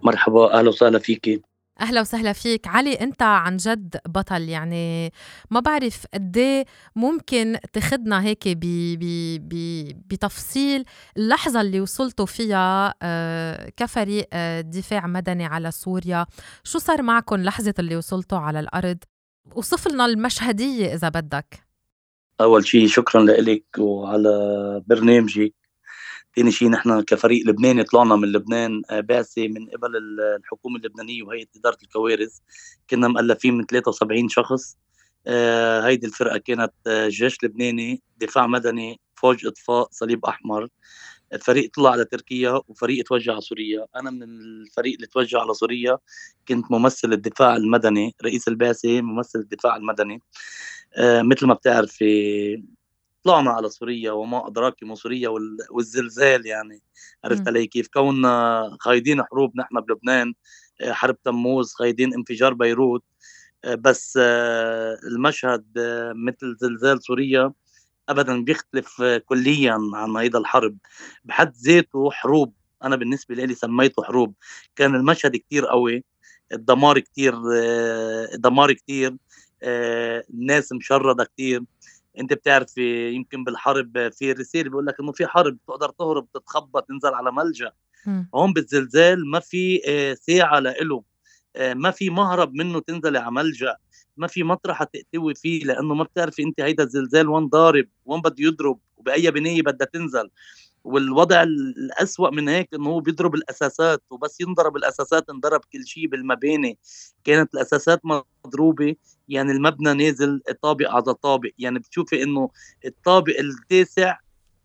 مرحبا أهلا وسهلا فيكي أهلا وسهلا فيك. علي أنت عن جد بطل يعني ما بعرف قد إيه ممكن تاخذنا هيك ب ب ب بتفصيل اللحظة اللي وصلتوا فيها آه، كفريق آه، دفاع مدني على سوريا. شو صار معكم لحظة اللي وصلتوا على الأرض؟ وصف لنا المشهدية إذا بدك. أول شيء شكرا لك وعلى برنامجك ثاني شيء نحن كفريق لبناني طلعنا من لبنان آه، بعثة من قبل الحكومة اللبنانية وهيئة إدارة الكوارث. كنا مؤلفين من 73 شخص. آه، هيدي الفرقة كانت آه، جيش لبناني دفاع مدني فوج إطفاء صليب أحمر. الفريق طلع على تركيا وفريق توجه على سوريا. أنا من الفريق اللي توجه على سوريا كنت ممثل الدفاع المدني رئيس البعثة ممثل الدفاع المدني. مثل ما بتعرفي طلعنا على سوريا وما ادراك ما سوريا والزلزال يعني. عرفت علي كيف؟ كوننا خايدين حروب نحن بلبنان آه، حرب تموز خايدين انفجار بيروت. آه، بس آه، المشهد مثل زلزال سوريا ابدا بيختلف كليا عن هيدا الحرب. بحد ذاته حروب أنا بالنسبة لي سميته حروب. كان المشهد كتير قوي الدمار كتير دمار كتير. الناس مشردة كتير. أنت بتعرف يمكن بالحرب في رسالة بيقول لك إنه في حرب تقدر تهرب تتخبى تنزل على ملجأ. هون بالزلزال ما في ساعة لإله ما في مهرب منه تنزل على ملجأ. ما في مطرح تقتوي فيه لأنه ما بتعرفي أنت هيدا الزلزال وين ضارب وين بده يضرب وبأي بنايه بدها تنزل. والوضع الأسوأ من هيك إنه هو بيضرب الأساسات وبس ينضرب الأساسات انضرب كل شيء بالمباني. كانت الأساسات مضروبة يعني المبنى نازل طابق على طابق. يعني بتشوفي إنه الطابق التاسع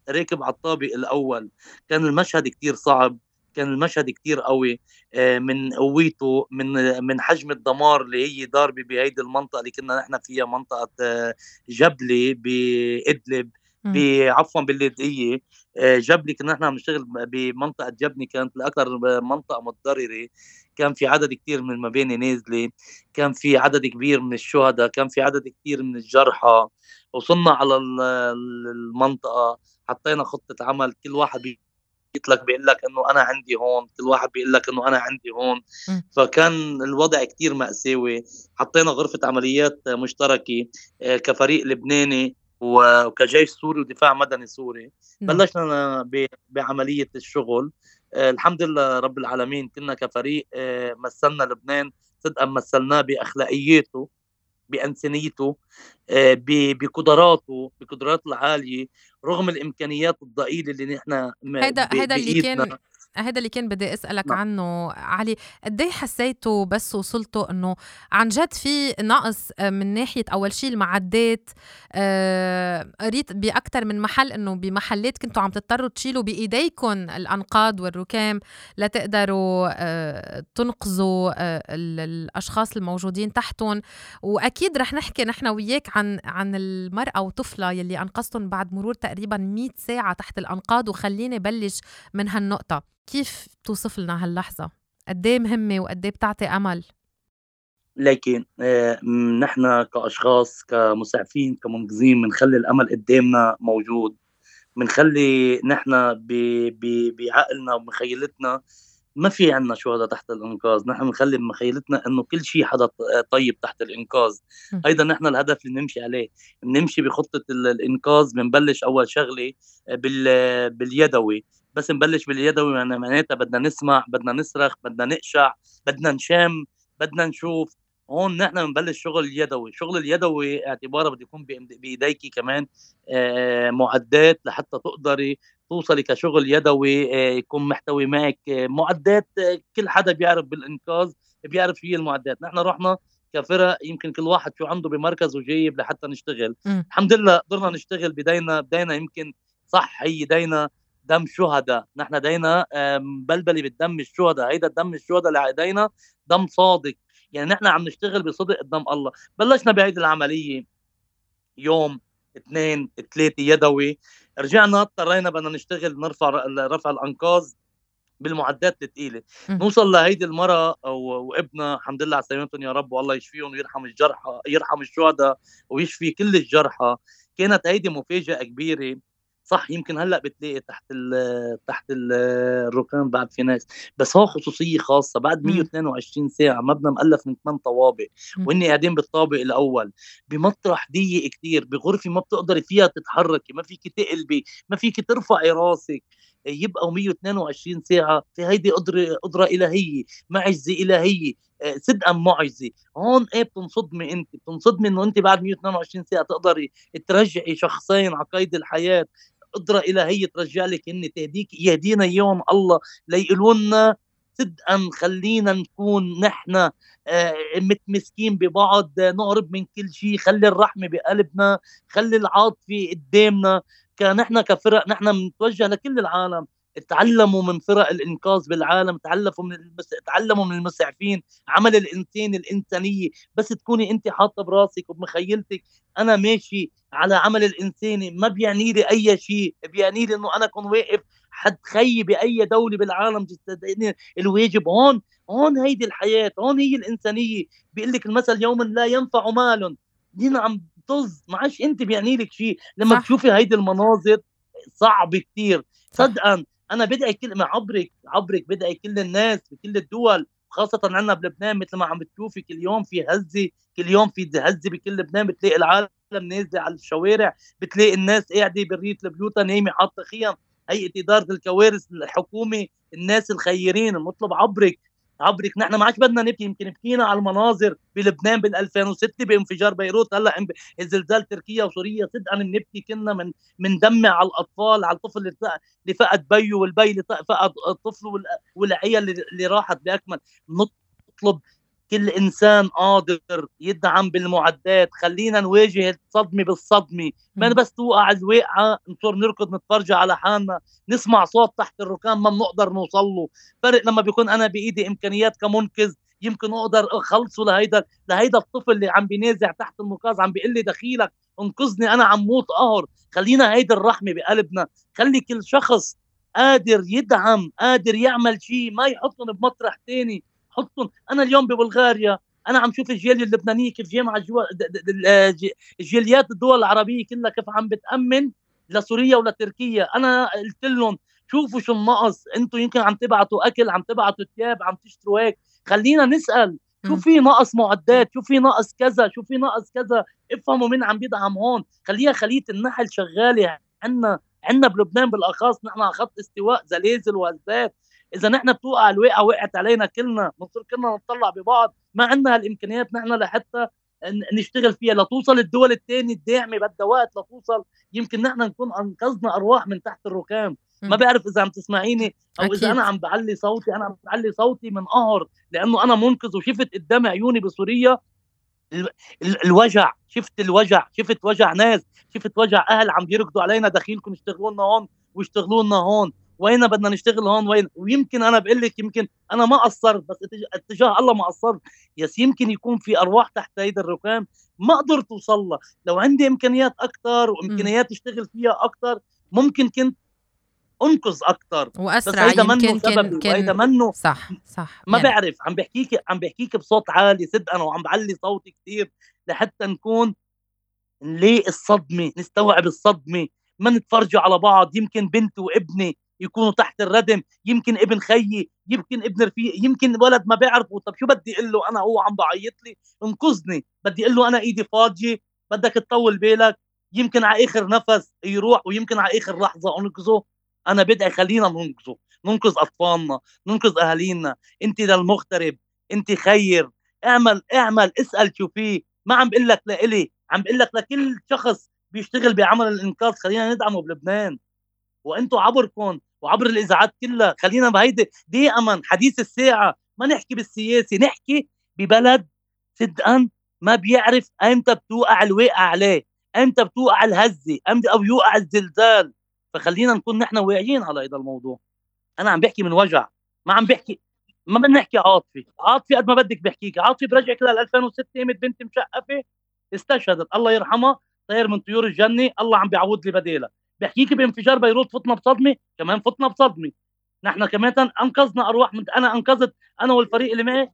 راكب على الطابق الأول. كان المشهد كتير صعب كان المشهد كتير قوي. آه، من قويته من من حجم الدمار اللي هي ضاربة بهيدي المنطقة اللي كنا نحن فيها منطقة آه، جبلي بإدلب. عفوا باللاذقيه آه، جبلي كنا نحن عم نشتغل بمنطقة جبني كانت الأكثر منطقة متضررة. كان في عدد كثير من المباني نازلة. كان في عدد كبير من الشهداء. كان في عدد كثير من الجرحى. وصلنا على المنطقة. حطينا خطة عمل. كل واحد لك بيقول لك إنه أنا عندي هون. كل واحد بيقول لك إنه أنا عندي هون. فكان الوضع كتير مأساوي. حطينا غرفة عمليات مشتركة آه، كفريق لبناني. وكجيش سوري ودفاع مدني سوري. نعم. بلشنا بعملية الشغل. آه، الحمد لله رب العالمين كنا كفريق آه، مثلنا لبنان. صدقا مثلناه بأخلاقياته بانسانيته آه، بقدراته بقدراته العالية رغم الإمكانيات الضئيلة اللي نحن هيدا هيدا اللي كان هذا اللي كان بدي أسألك نعم. عنه علي قد إيه حسيتوا بس وصلتوا إنه عن جد في نقص آه، من ناحية أول شيء المعدات؟ آه قريت باكثر من محل إنه بمحلات كنتوا عم تضطروا تشيلوا بإيديكم الأنقاض والركام لتقدروا آه تنقذوا آه الأشخاص الموجودين تحتهم. وأكيد رح نحكي نحن وياك عن عن المرأة وطفلها يلي أنقذتهم بعد مرور تقريبا 100 ساعة تحت الأنقاض وخليني بلش من هالنقطة. كيف توصف لنا هاللحظة؟ قد إيه مهمة وقد إيه بتعطي أمل؟ لكن آه، نحن كأشخاص كمسعفين كمنقذين بنخلي الأمل قدامنا موجود. بنخلي نحن بعقلنا ومخيلتنا ما في عنا شهداء تحت الإنقاذ. نحن بنخلي بمخيلتنا إنه كل شيء حدا طيب تحت الإنقاذ. أيضا نحن الهدف اللي نمشي عليه. بنمشي بخطة الإنقاذ بنبلش أول شغلة باليدوي. بس نبلش باليدوي يعني معناتها بدنا نسمع بدنا نصرخ بدنا نقشع بدنا نشم بدنا نشوف. هون نحن بنبلش شغل اليدوي. شغل اليدوي اعتباره بده يكون بإيديكي كمان معدات لحتى تقدري توصلي كشغل يدوي يكون محتوي معك معدات كل حدا بيعرف بالإنقاذ بيعرف شو هي المعدات. نحن رحنا كفرق يمكن كل واحد شو عنده بمركزه جايب لحتى نشتغل. م. الحمد لله قدرنا نشتغل بدينا بدينا يمكن صح هي دينا. دم شهداء. نحن دينا بلبلي بالدم الشهداء. هيدا الدم الشهداء اللي على دم صادق. يعني نحن عم نشتغل بصدق قدام الله. بلشنا بهيدي العملية. يوم اثنين ثلاثة يدوي. رجعنا اضطرينا بدنا نشتغل نرفع رفع الانقاذ بالمعدات الثقيله نوصل لهيدي المرأة وابنها الحمد لله على سلامتهم يا رب والله يشفيهم ويرحم الجرحى يرحم الشهداء ويشفي كل الجرحى. كانت هيدي مفاجأة كبيرة. صح يمكن هلأ بتلاقي تحت ال تحت ال الركام بعد في ناس. بس هو خصوصية خاصة بعد 122 ساعة مبنى مؤلف من ثمان طوابق وإني قاعدين بالطابق الأول. بمطرح ضيق كثير بغرفة ما بتقدري فيها تتحركي ما فيك تقلبي ما فيك ترفعي راسك. يبقوا 122 ساعة في هيدي قدرة قدرة إلهية معجزه إلهية آه، صدقا معجزه هون إيه بتنصدمي أنت؟ بتنصدمي إنه أنت بعد 122 ساعة تقدري ترجعي شخصين على قيد الحياة قدرة إلهية ترجع لك إن تهديك يهدينا يوم الله ليقولوا لنا صدقا خلينا نكون نحن آه، متمسكين ببعض نقرب من كل شيء خلي الرحمة بقلبنا خلي العاطفة قدامنا كنحن كفرق نحن بنتوجه لكل العالم. تعلموا من فرق الإنقاذ بالعالم تعلموا من المس... تعلموا من المسعفين عمل الإنسان الإنسانية. بس تكوني انت حاطة براسك وبمخيلتك أنا ماشي على عمل الإنساني ما بيعني لي أي شيء. بيعني لي إنه أنا أكون واقف حد خي بأي دولة بالعالم. الواجب. هون هون هيدي الحياة هون هي الإنسانية. بيقول لك المثل يوم لا ينفع مال. دينا عم طز. ما عادش أنت بيعني لك شيء. لما صح. تشوفي هيدي المناظر صعب كثير صدقا أنا بدعي كل ما عبرك عبرك بدعي كل الناس بكل الدول خاصة عندنا بلبنان مثل ما عم بتشوفي كل يوم في هزة كل يوم في هزة بكل لبنان بتلاقي العالم نازلة على الشوارع بتلاقي الناس قاعدة بريت البيوت نايمة حاطة خيم هيئة إدارة الكوارث الحكومة الناس الخيرين نطلب عبرك. عبرك نحن ما عادش بدنا نبكي. يمكن بكينا على المناظر بلبنان بال 2006 بانفجار بيروت. هلأ زلزال تركيا وسوريا صدقا بنبكي كنا من مندمع على الأطفال على الطفل اللي فقد بيه والبي اللي فقد طفله والعيال اللي راحت بأكمل. نطلب كل إنسان قادر يدعم بالمعدات. خلينا نواجه الصدمة بالصدمة. ما بس توقع الواقعة نصير نركض نتفرج على حالنا. نسمع صوت تحت الركام ما بنقدر نوصل له. فرق لما بيكون أنا بإيدي إمكانيات كمنقذ يمكن أقدر أخلصه لهيدا لهيدا الطفل اللي عم بينازع تحت النقاز عم بيقول لي دخيلك انقذني أنا عم موت قهر. خلينا هيدي الرحمة بقلبنا. خلي كل شخص قادر يدعم قادر يعمل شيء ما يحطهم بمطرح تاني. حطهم. أنا اليوم ببلغاريا أنا عم شوف الجاليه اللبنانيه كيف جامعه جوا جاليات الدول العربية كلها كيف عم بتأمن لسوريا ولتركيا. أنا قلت لهم شوفوا شو النقص. أنتم يمكن عم تبعتوا أكل عم تبعتوا ثياب عم تشتروا هيك. خلينا نسأل شو في نقص معدات؟ شو في نقص كذا؟ شو في نقص كذا؟ افهموا مين عم بيدعم هون. خليها خليه النحل شغالة. عندنا عندنا بلبنان بالأخص. نحن على خط استواء زلازل وهزات إذا نحن بتوقع الواقعه وقعت علينا كلنا بنصير كلنا نطلع ببعض. ما عندنا هالإمكانيات نحن لحتى نشتغل فيها. لتوصل الدول الثانية الداعمة بدها وقت لتوصل يمكن نحن نكون أنقذنا أرواح من تحت الركام. ما بعرف إذا عم تسمعيني أو أكيد. اذا أنا عم بعلي صوتي. أنا عم بعلي صوتي من قهر لأنه أنا منقذ وشفت قدام عيوني بسوريا الوجع. شفت الوجع. شفت وجع ناس. شفت وجع أهل عم يركضوا علينا. دخيلكم اشتغلوا لنا هون واشتغلوا لنا هون. وين بدنا نشتغل هون؟ وين؟ ويمكن أنا بقول لك يمكن أنا ما قصرت بس اتجاه الله ما قصرت. يس يمكن يكون في أرواح تحت هيدا الركام ما قدرت توصل لها. لو عندي إمكانيات أكثر وإمكانيات أشتغل فيها أكثر ممكن كنت أنقذ أكثر وأسرع بس يمكن كان كان منه صح صح ما يعني. بعرف. عم بحكيك عم بحكيك بصوت عالي صدقا وعم بعلي صوتي كثير لحتى نكون نلاقي الصدمة نستوعب الصدمة ما نتفرجوا على بعض. يمكن بنتي وابني يكونوا تحت الردم يمكن ابن خيي يمكن ابن رفيق يمكن ولد ما بيعرفه. طب شو بدي أقول له؟ أنا هو عم بعيط لي. انقذني. بدي أقول له أنا إيدي فاضية. بدك تطول بالك. يمكن على آخر نفس يروح ويمكن على آخر لحظة أنقذه. أنا بدعي خلينا ننقذه. ننقذ أطفالنا. ننقذ أهالينا. أنت للمغترب. أنت خير. اعمل اعمل. اسأل شو فيه ما عم بقول لك لإلي. عم بقول لك لكل شخص بيشتغل بعمل الإنقاذ. خلينا ندعمه بلبنان. وأنتم عبركم. وعبر الإذاعات كلها. خلينا بهيدي دائما حديث الساعة. ما نحكي بالسياسة نحكي ببلد صدقا ما بيعرف إمتى بتوقع الواقع عليه إمتى بتوقع الهزة إمتى أو يوقع الزلزال. فخلينا نكون نحن واعيين على هذا الموضوع. أنا عم بحكي من وجع. ما عم بحكي ما بدنا نحكي عاطفي عاطفي قد ما بدك بحكيك. عاطفي برجعك لل 2006 قامت بنت مشقفة استشهدت. الله يرحمها طير من طيور الجنة. الله عم بيعوض لي بدالها بحكيك بانفجار بيروت فتنا بصدمة كمان فتنا بصدمة. نحن كمان أنقذنا أرواح من أنا أنقذت أنا والفريق اللي معي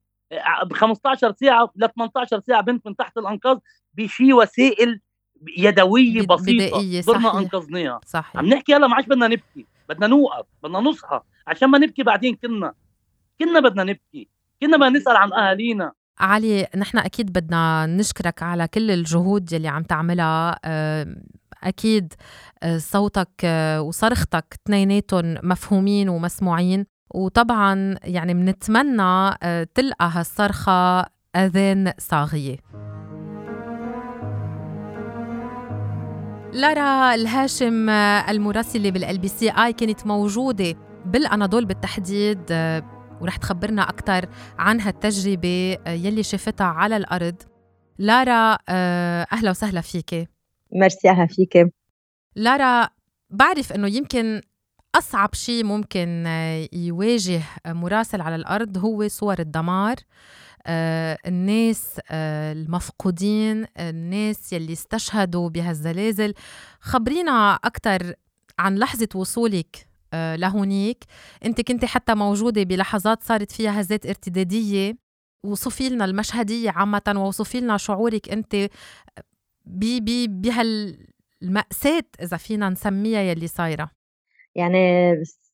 ب 15 ساعة ل 18 ساعة بنت من تحت الأنقاذ بشي وسائل يدوية بسيطة صرنا أنقذناها. صحيح. عم نحكي هلا ما عادش بدنا نبكي بدنا نوقف بدنا نصحى. عشان ما نبكي بعدين كنا. كنا بدنا نبكي. كنا بدنا نسأل عن أهالينا. علي نحن أكيد بدنا نشكرك على كل الجهود يلي عم تعملها أكيد آه، صوتك آه، وصرختك اثنيناتهم مفهومين ومسموعين. وطبعا يعني بنتمنى آه، تلقى هالصرخة أذان صاغية. لارا الهاشم المراسلة بال LBCI كانت موجودة بالأناضول بالتحديد ورح تخبرنا أكثر عن هالتجربة يلي شافتها على الأرض. لارا أهلا وسهلا فيك ميرسي أهلا فيك لارا بعرف إنه يمكن أصعب شيء ممكن يواجه مراسل على الأرض هو صور الدمار الناس المفقودين الناس يلي استشهدوا بهالزلازل. خبرينا أكثر عن لحظة وصولك لهونيك. أنت كنت حتى موجودة بلحظات صارت فيها هزات ارتدادية. وصفي لنا المشهدية عامة ووصفي لنا شعورك أنت. بهالمأساة إذا فينا نسميها يلي صايرة. يعني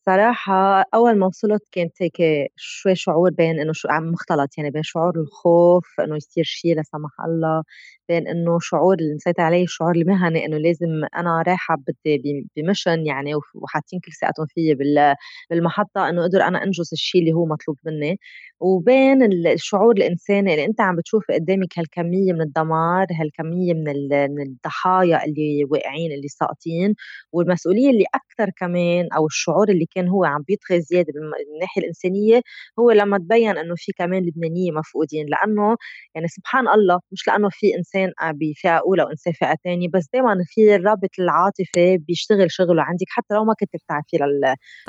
صراحة أول ما وصلت كانت هيك شوي شعور بين إنه شو عم مختلط يعني بين شعور الخوف إنه يصير شيء لا سمح الله بين إنه شعور اللي مسيطر عليه الشعور المهني إنه لازم أنا رايحة بدي بمشن يعني وحاطين كل ثقتهم فيي بالمحطة إنه أقدر أنا أنجز الشيء اللي هو مطلوب مني. وبين الشعور الإنساني اللي أنت عم بتشوف قدامك هالكمية من الدمار هالكمية من من الضحايا اللي واقعين اللي ساقطين والمسؤولية اللي أكثر كمان أو الشعور اللي كان هو عم بيطغى زيادة من الناحية الإنسانية هو لما تبين إنه في كمان لبنانيه مفقودين لأنه يعني سبحان الله مش لأنه في إنسان بفئة أولى وإنسان فئة ثانية بس دائما في الرابط العاطفي بيشتغل شغله عندك حتى لو ما كنت بتعرفي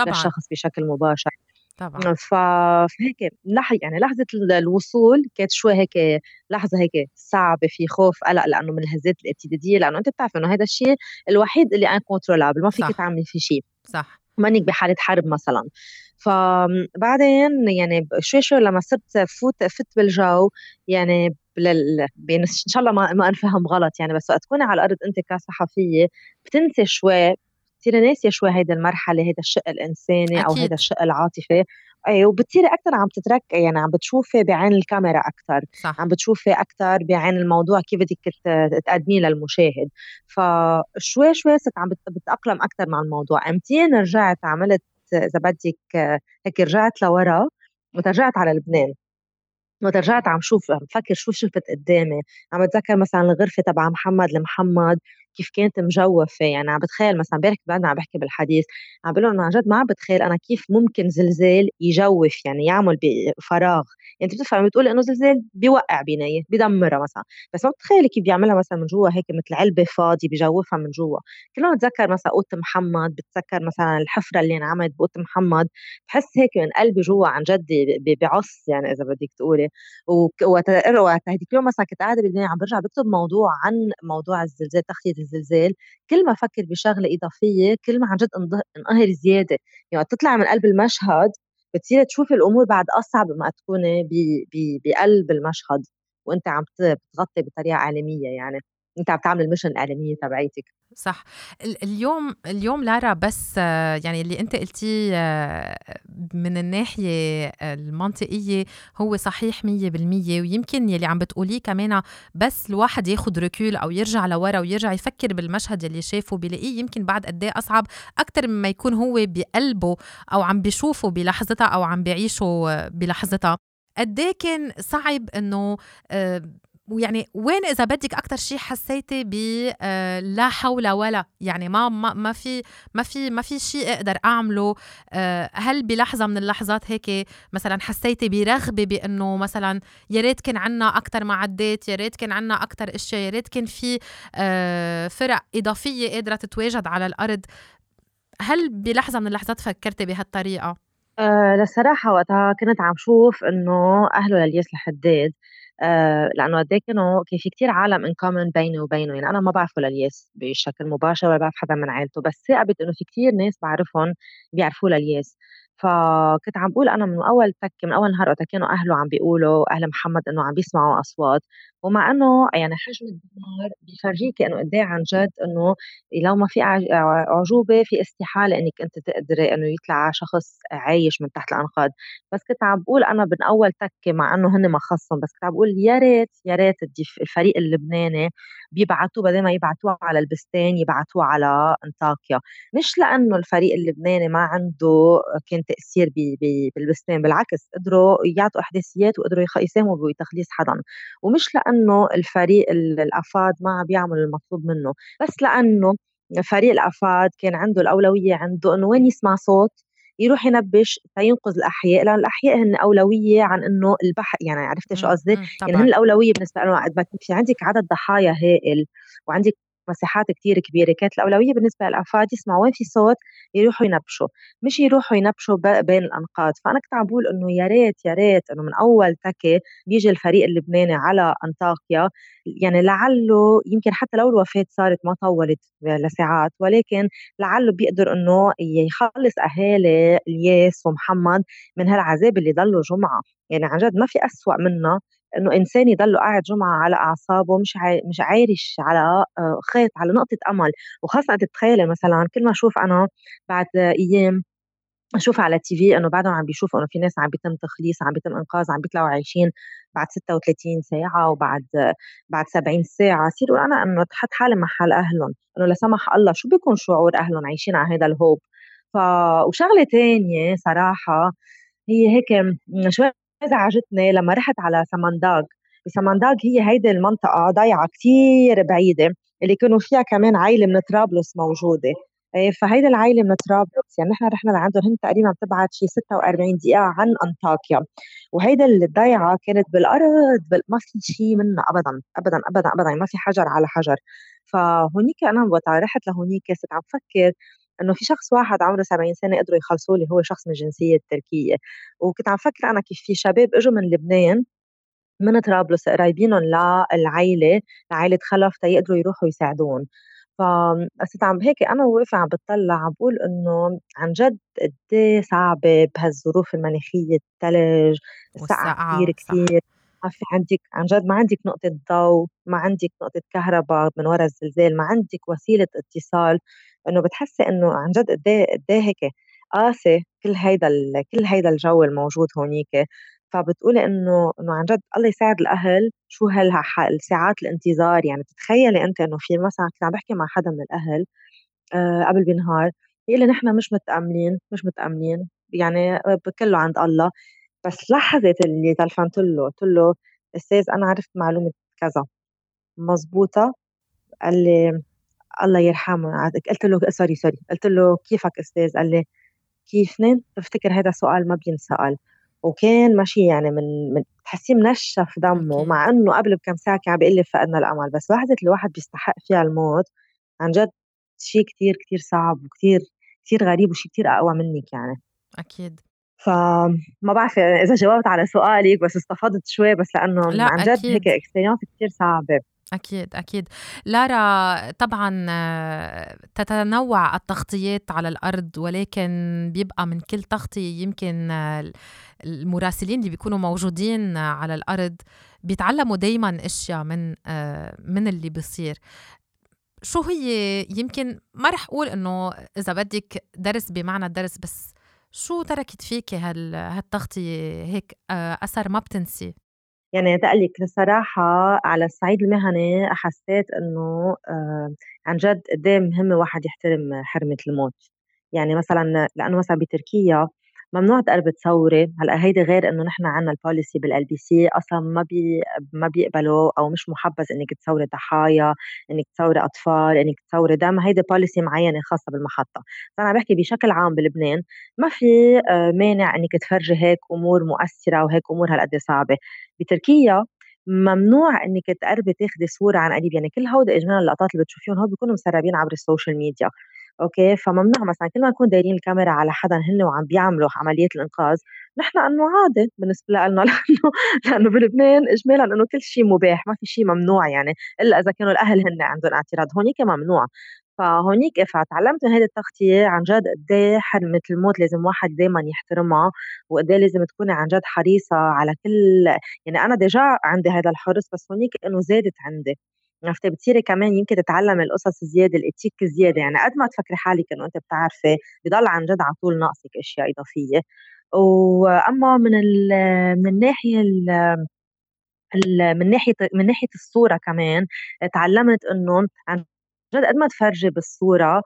للشخص بشكل مباشر. طبعا. فهيك لح يعني لحظة الوصول كانت شوي هيك لحظة هيك صعبة في خوف قلق لأنه من الهزات الارتدادية لأنه أنت بتعرف إنه هذا الشيء الوحيد اللي incontrôlable ما فيك تعملي فيه شيء. صح. مانك بحالة حرب مثلا فبعدين يعني شوي شوي لما صرت فوت فت بالجو يعني لل... إن شاء الله ما ما أنفهم غلط يعني بس وقت تكوني على الأرض أنت كصحفية بتنسي شوي بتصيري ناسية شوي هيدي المرحلة هيدا الشق الإنساني أكيد. أو هيدا الشق العاطفي وبتصيري أكثر عم تترك يعني عم بتشوفي بعين الكاميرا أكثر صح. عم بتشوفي أكثر بعين الموضوع كيف بدك تقدميه للمشاهد. فشوي شوي صرت عم بتأقلم أكثر مع الموضوع. أمتين رجعت عملت إذا بدك هيك رجعت لورا وترجعت على لبنان. وترجعت عم شوف عم بفكر شو شفت قدامي. عم بتذكر مثلا الغرفة تبع محمد لمحمد كيف كانت مجوفة؟ يعني عم بتخيل مثلا امبارح بعدنا عم بحكي بالحديث عم بقول لهم عن جد ما عم بتخيل أنا كيف ممكن زلزال يجوف يعني يعمل بفراغ يعني أنت بتفهم بتقول إنه زلزال بيوقع بناية بيدمرها مثلا. بس ما بتخيلي كيف بيعملها مثلا من جوا هيك مثل علبة فاضية بجوفها من جوا. كلهم بتذكر مثلا اوضه محمد بتذكر مثلا الحفرة اللي انعملت باوضه محمد. بحس هيك من قلبي جوا عن جد بعص يعني إذا بدك تقولي. وقت هذيك اليوم مثلا كنت قاعدة بالليل عم برجع بكتب موضوع عن موضوع الزلزال تخطيط الزلزال كل ما أفكر بشغلة إضافية كل ما عن جد انقهر زيادة. يعني تطلع من قلب المشهد بتصيري تشوفي الأمور بعد أصعب ما تكوني بقلب المشهد وأنت عم بتغطي بطريقة اعلاميه يعني. أنت عم تعمل المشن الإعلامية تبعيتك. صح. اليوم اليوم لارا بس يعني اللي أنت قلتيه من الناحية المنطقية هو صحيح 100% ويمكن يلي عم بتقوليه كمان بس الواحد ياخذ ركول أو يرجع لورا ويرجع يفكر بالمشهد اللي شافه بلاقيه يمكن بعد قد إيه أصعب أكثر مما يكون هو بقلبه أو عم بيشوفه بلحظتها أو عم بيعيشه بلحظتها. قد إيه كان صعب إنه ويعني وين إذا بدك أكثر شيء حسيتي ب آه، لا حول ولا يعني ما ما ما في ما في ما في شيء أقدر أعمله. آه، هل بلحظة من اللحظات هيك مثلا حسيتي برغبة بإنه مثلا يا ريت كان عنا أكثر معدات يا ريت كان عنا أكثر إشياء يا ريت كان في آه، فرق إضافية قادرة تتواجد على الأرض. هل بلحظة من اللحظات فكرتي بهالطريقة؟ أه لصراحة وقتها كنت عم شوف إنه أهله للياس الحداد آه، لأنه قد إيه كانوا كان في كتير عالم ان كومن بيني وبينه يعني أنا ما بعرفه للياس بشكل مباشر ولا بعرف حدا من عيلته بس ثاقبت إنه في كتير ناس بعرفهم بيعرفوه للياس. فكنت عم بقول أنا من أول تك من أول نهار وقت كانوا أهله عم بيقولوا أهل محمد إنه عم بيسمعوا أصوات. ومع إنه يعني حجم الدمار بيفرجيكي إنه قد إيه عن جد إنه لو ما في اعجوبه في استحالة إنك أنت تقدري إنه يطلع شخص عايش من تحت الأنقاض. بس كنت عم بقول أنا من أول تكة مع إنه هن ما خصهم بس كنت عم بقول يا ريت يا ريت الفريق اللبناني بيبعتوه بدل ما يبعتوه على البستان يبعتوه على أنطاكيا. مش لإنه الفريق اللبناني ما عنده كان تأثير بالبستان بالعكس قدروا يعطوا أحداثيات وقدروا يساهموا بتخليص حدا ومش لإنه الفريق الأفاد ما عم بيعمل المطلوب منه. بس لأنه فريق الأفاد كان عنده الأولوية عنده إنه وين يسمع صوت يروح ينبش تينقذ الأحياء. لأن الأحياء هن أولوية عن إنه البحر يعني عرفت شو قصدي؟ يعني هن الأولوية بالنسبة لهم. وقت في عندك عدد ضحايا هائل وعندك مساحات كتير كبيرة كانت الأولوية بالنسبة للأفراد يسمعوا وين في صوت يروحوا ينبشوا مش يروحوا ينبشوا بين الأنقاض. فأنا كنت عم بقول إنه يا ريت يا ريت إنه من أول تكة بيجي الفريق اللبناني على أنطاكيا. يعني لعله يمكن حتى لو الوفاة صارت ما طولت لساعات ولكن لعله بيقدر إنه يخلص أهالي الياس ومحمد من هالعذاب اللي ضلوا جمعة. يعني عن جد ما في أسوأ منه إنه إنسان يضل قاعد جمعة على أعصابه مش. مش عايش على آه، خيط على نقطة أمل وخاصة تتخيلي مثلا كل ما أشوف أنا بعد أيام أشوف على التي في إنه بعدهم عم بيشوفوا إنه في ناس عم بيتم تخليص عم بيتم إنقاذ عم بيطلعوا عايشين بعد 36 ساعة وبعد بعد 70 ساعة يصيروا أنا إنه تحط حالي محل أهلهم إنه لا سمح الله شو بيكون شعور أهلهم عايشين على هذا الهوب ف وشغلة ثانية صراحة هي هيك شوي ازعجتني لما رحت على سمنداغ بسمنداغ هي هيدي المنطقة ضيعة كتير بعيدة اللي كانوا فيها كمان عائلة من طرابلس موجودة. إيه، فهيدي العائلة من طرابلس يعني نحن رحنا لعندهم هن تقريبا بتبعد شي 46 دقيقة عن أنطاكيا. وهيدا الضيعة كانت بالأرض ما في شيء منها أبدا أبدا أبدا أبدا ما في حجر على حجر. فهونيك أنا وقت رحت لهونيك صرت عم فكر إنه في شخص واحد عمره 70 سنة قدروا يخلصوا لي هو شخص من الجنسيه التركيه وكنت عم فكر أنا كيف في شباب إجوا من لبنان من طرابلس قرايبينهم للعائله لعائله خلف تيقدروا يروحوا يساعدون فصرت عم هيك أنا واقفه عم بتطلع عم بقول إنه عن جد قد إيه صعبة بهالظروف المناخيه الثلج السقعة كثير كثير ما في عندك عن جد ما عندك نقطة ضوء ما عندك نقطة كهرباء من وراء الزلزال ما عندك وسيلة اتصال إنه بتحسي إنه عن جد قد إيه إيه هيك قاسي كل هيدا كل هيدا الجو الموجود هونيك. فبتقولي إنه إنه عن جد الله يساعد الأهل. شو هالساعات الانتظار؟ يعني بتتخيلي أنت إنه في مثلا كنت عم بحكي مع حدا من الأهل آه قبل بنهار بيقول لي نحن مش متأمنين مش متأمنين يعني كله عند الله. بس لحظة اللي تلفنت له قلت له أستاذ أنا عرفت معلومة كذا. مزبوطة قال لي الله يرحمه قلت له sorry sorry. قلت له كيفك أستاذ؟ قال لي كيفني بفتكر هذا سؤال ما بينسأل. وكان ماشي يعني من, من تحسيه منشف دمه مع إنه قبل بكم ساعة كان عم بيقول لي فقدنا الأمل. بس لحظة الواحد بيستحق فيها الموت عن جد شيء كتير كتير صعب وكتير كتير غريب وشيء كتير أقوى منك يعني. أكيد. فما بعرف إذا جاوبت على سؤالك بس استفدت شوي بس لأنه لا عن جد أكيد. هيك اكسبيرينس كثير صعبة. أكيد أكيد. لارا طبعا تتنوع التغطيات على الأرض ولكن بيبقى من كل تغطية يمكن المراسلين اللي بيكونوا موجودين على الأرض بيتعلموا دايما أشياء من من اللي بيصير. شو هي يمكن ما رح أقول إنه إذا بدك درس بمعنى الدرس بس شو تركت فيك هالتغطية هيك؟ أثر ما بتنسي؟ يعني تقلك الصراحة على الصعيد المهني حسيت إنه آه، عن جد قد مهم الواحد يحترم حرمة الموت. يعني مثلا لأنه مثلا بتركيا ممنوع تقربي تصوري. هلأ هيدي غير إنه نحن عندنا ال policy بال LBC أصلا ما بي ما بيقبلوا أو مش محبذ إنك تصوري ضحايا إنك تصوري أطفال إنك تصوري دم هيدي policy معينة خاصة بالمحطة. فأنا بحكي بشكل عام بلبنان ما في آه، مانع إنك تفرجي هيك أمور مؤثرة وهيك أمور هالقد صعبة. بتركيا ممنوع إنك تقربي تاخذي صورة عن قريب. يعني كل هودي اجمالا اللقطات اللي بتشوفيهم هو بيكونوا مسربين عبر ال social media. okay؟ فممنوع مثلا كل ما نكون دايرين الكاميرا على حدا هن وعم بيعملوا عملية الإنقاذ نحن إنه عادي بالنسبة لنا لأنه لأنه بلبنان إجمالا إنه كل شيء مباح ما في شيء ممنوع يعني إلا إذا كانوا الأهل هن عندهم اعتراض هونيك ممنوع. فهونيك فتعلمت من هيدي التغطية عن جد قد إيه حرمة الموت لازم واحد دايما يحترمها وقد إيه لازم تكوني عن جد حريصة على كل يعني أنا déjà عندي هذا الحرص بس هونيك إنه زادت عندي. عرفتي بتصيري كمان يمكن تتعلمي القصص زياده ال éthique زياده يعني قد ما تفكري حالك إنه أنت بتعرفي بضل عن جد على طول ناقصك أشياء إضافية. وأما من من الناحيه من ناحية من ناحية الصورة كمان تعلمت إنه عن جد قد ما تفرجي بالصورة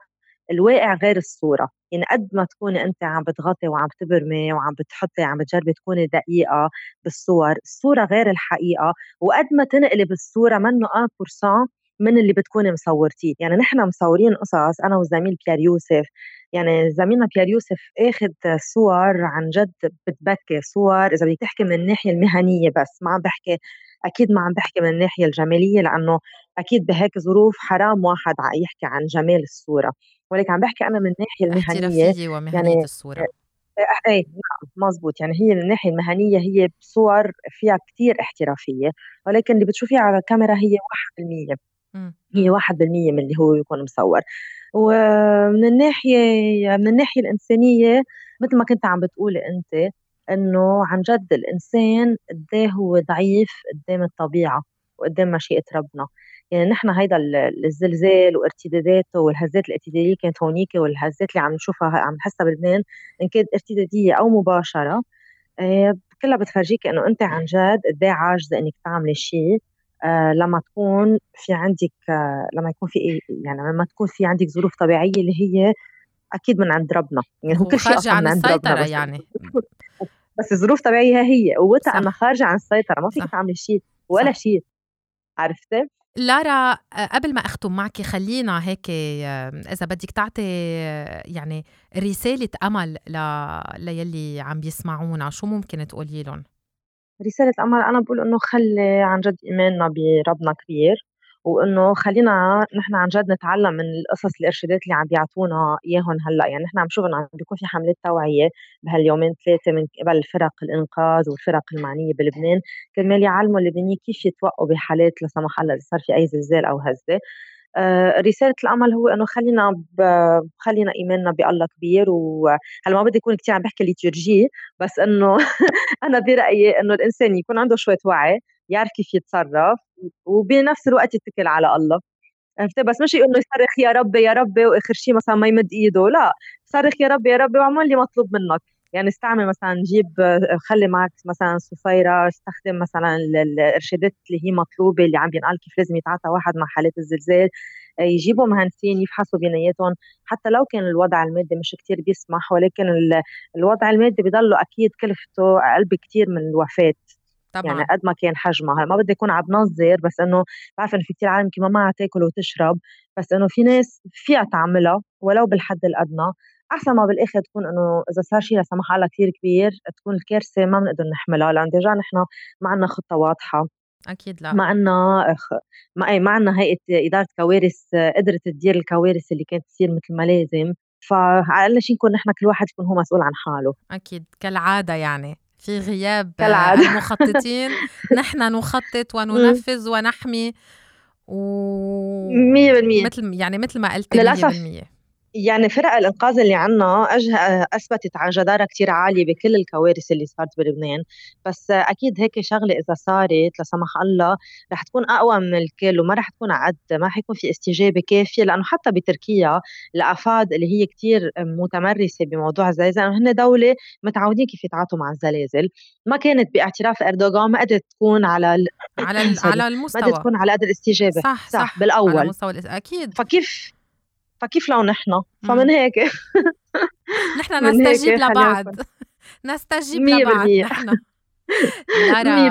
الواقع غير الصورة. يعني قد ما تكوني أنت عم بتغطي وعم تبرمي وعم بتحطي عم بتجربي تكوني دقيقة بالصور الصورة غير الحقيقة. وقد ما تنقلي بالصورة منه 1% من اللي بتكوني مصورتيه. يعني نحن مصورين قصص أنا والزميل بيار يوسف. يعني زميلنا بيار يوسف آخذ صور عن جد بتبكي صور إذا بدك تحكي من الناحية المهنية بس ما عم بحكي أكيد ما عم بحكي من الناحية الجمالية لأنه أكيد بهيك ظروف حرام واحد يحكي عن جمال الصورة. ولكن عم بحكي أنا من الناحية المهنية احترافية ومهنية يعني الصورة إيه نعم مزبوط يعني هي من الناحية المهنية هي بصور فيها كتير احترافية ولكن اللي بتشوفيها على الكاميرا هي 1% هي 1% من اللي هو يكون مصور. ومن الناحية من الناحية الإنسانية مثل ما كنت عم بتقولي أنت إنه عن جد الإنسان قد هو ضعيف قدام الطبيعة وقدام مشيئة ربنا. يعني نحن هيدا الزلزال وارتداداته والهزات الارتدادية كانت هونيك والهزات اللي عم نشوفها عم نحسها بلبنان إن كانت ارتدادية أو مباشرة آه، كلها بتفرجيك إنه أنت عن جد قد إيه عاجزة إنك تعملي شيء آه لما تكون في عندك آه لما يكون في يعني لما تكون في عندك ظروف طبيعية اللي هي أكيد من عند ربنا يعني هو كل شيء أصلا من عند ربنا بس. يعني. بس الظروف الطبيعيه هي قوتها أنا خارجة عن السيطرة ما فيك تعملي شيء ولا شيء عرفتي؟ لارا قبل ما أختم معك خلينا هيك إذا بدك تعطي يعني رسالة أمل ل... ليلي عم بيسمعونا شو ممكن تقولي لهم؟ رسالة أمل أنا بقول إنه خلي عن جد إيماننا بربنا كبير. وإنه خلينا نحن عن جد نتعلم من القصص الإرشادات اللي عم بيعطونا إياهم هلأ. يعني نحن عم نشوف انه عم بيكون في حملات توعية بهاليومين ثلاثة من قبل فرق الإنقاذ والفرق المعنية بلبنان. كرمال يعلموا اللبنانيين كيف يتوقوا بحالات لا سمح الله إذا صار في أي زلزال أو هزة. آه، رسالة الأمل هو إنه خلينا. خلينا إيماننا بألله كبير. وهلا ما بدي أكون كثير عم بحكي ليتورجي بس إنه أنا برأيي إنه الإنسان يكون عنده شوية وعي يعرف كيف يتصرف. وبنفس الوقت يتكل على الله. عرفتي بس مش إنه يصرخ يا ربي يا ربي وآخر شيء مثلا ما يمد إيده لا. صرخ يا ربي يا ربي واعمل لي مطلوب منك. يعني استعمل مثلا جيب خلي معك مثلا صفيرة استخدم مثلا الإرشادات اللي هي مطلوبة اللي عم بينقال كيف لازم يتعاطى واحد مع حالات الزلزال. يجيبوا مهندسين يفحصوا بنياتهم. حتى لو كان الوضع المادي مش كتير بيسمح ولكن الوضع المادي بضله أكيد كلفته أقل بكتير من الوفاة. يعني طبعا. يعني قد ما كان حجمها. ما بدي أكون عم بنظر بس إنه بعرف إنه في كثير عالم كمان ما تاكل وتشرب بس إنه في ناس فيها تعملها ولو بالحد الأدنى. أحسن ما بالآخر تكون إنه إذا صار شيء لا سمح الله كثير كبير تكون الكارثة ما بنقدر نحملها لأن ديجا نحن ما عندنا خطة واضحة. أكيد لا. ما عندنا ما ما عندنا هيئة إدارة كوارث قدرت تدير الكوارث اللي كانت تصير مثل ما لازم. فعلى شيء نكون نحن كل واحد يكون هو مسؤول عن حاله. أكيد كالعادة يعني. في غياب كالعادة. المخططين نحن نخطط وننفذ ونحمي و 100% مثل يعني مثل ما قلت 100% يعني فرق الإنقاذ اللي عنا أثبتت عن جدارة كثير عالية بكل الكوارث اللي صارت بلبنان. بس أكيد هيك شغلة إذا صارت لا سمح الله رح تكون أقوى من الكل وما رح تكون عد ما حيكون في استجابة كافية. لأنه حتى بتركيا الافاد اللي هي كثير متمرسة بموضوع الزلازل هن دولة متعودين كيف يتعاطوا مع الزلازل. ما كانت باعتراف إردوغان ما قدرت تكون على ال... على على المستوى ما قدرت تكون على قدر الاستجابة. صح صح, صح بالأول. على مستوى أكيد. فكيف فكيف لو نحن؟ فمن هيك. نحن نستجيب لبعض. نستجيب لبعض نحن.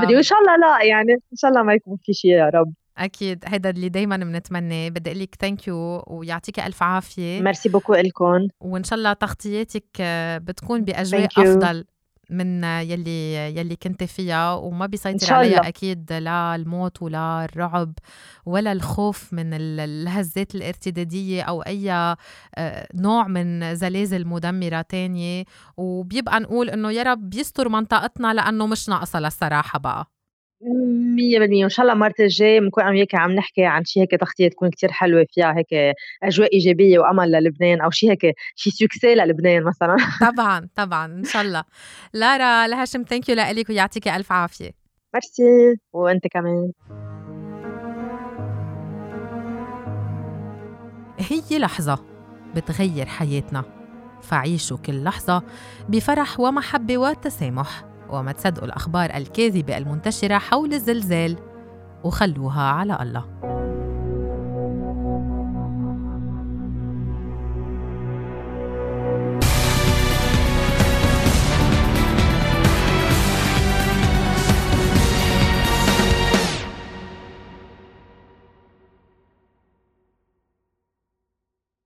100% وإن شاء الله لا يعني إن شاء الله ما يكون في شيء يا رب. أكيد. هذا اللي دايما بنتمناه بدي أقول لك thank you ويعطيك ألف عافية. merci beaucoup لكم وإن شاء الله تغطياتك بتكون بأجواء أفضل. من يلي يلي كنت فيها وما بيسيطر عليها أكيد لا الموت ولا الرعب ولا الخوف من الهزات الارتدادية أو أي آه، نوع من زلازل مدمرة تانية. وبيبقى نقول إنه يا رب يستر منطقتنا لأنه مش ناقصة للصراحة بقى. مية بالمية. وإن شاء الله المرة الجاية بنكون عم هيك عم نحكي عن شيء هيك تغطية تكون كتير حلوة فيها هيك أجواء إيجابية وأمل للبنان أو شيء هيك شيء succès للبنان مثلا. طبعا طبعا إن شاء الله. لارا الهاشم thank you لك ويعطيكي ألف عافية. ميرسي وأنت كمان. هي لحظة بتغير حياتنا. فعيشوا كل لحظة بفرح ومحبة وتسامح. وما تصدقوا الأخبار الكاذبة المنتشرة حول الزلزال وخلوها على الله.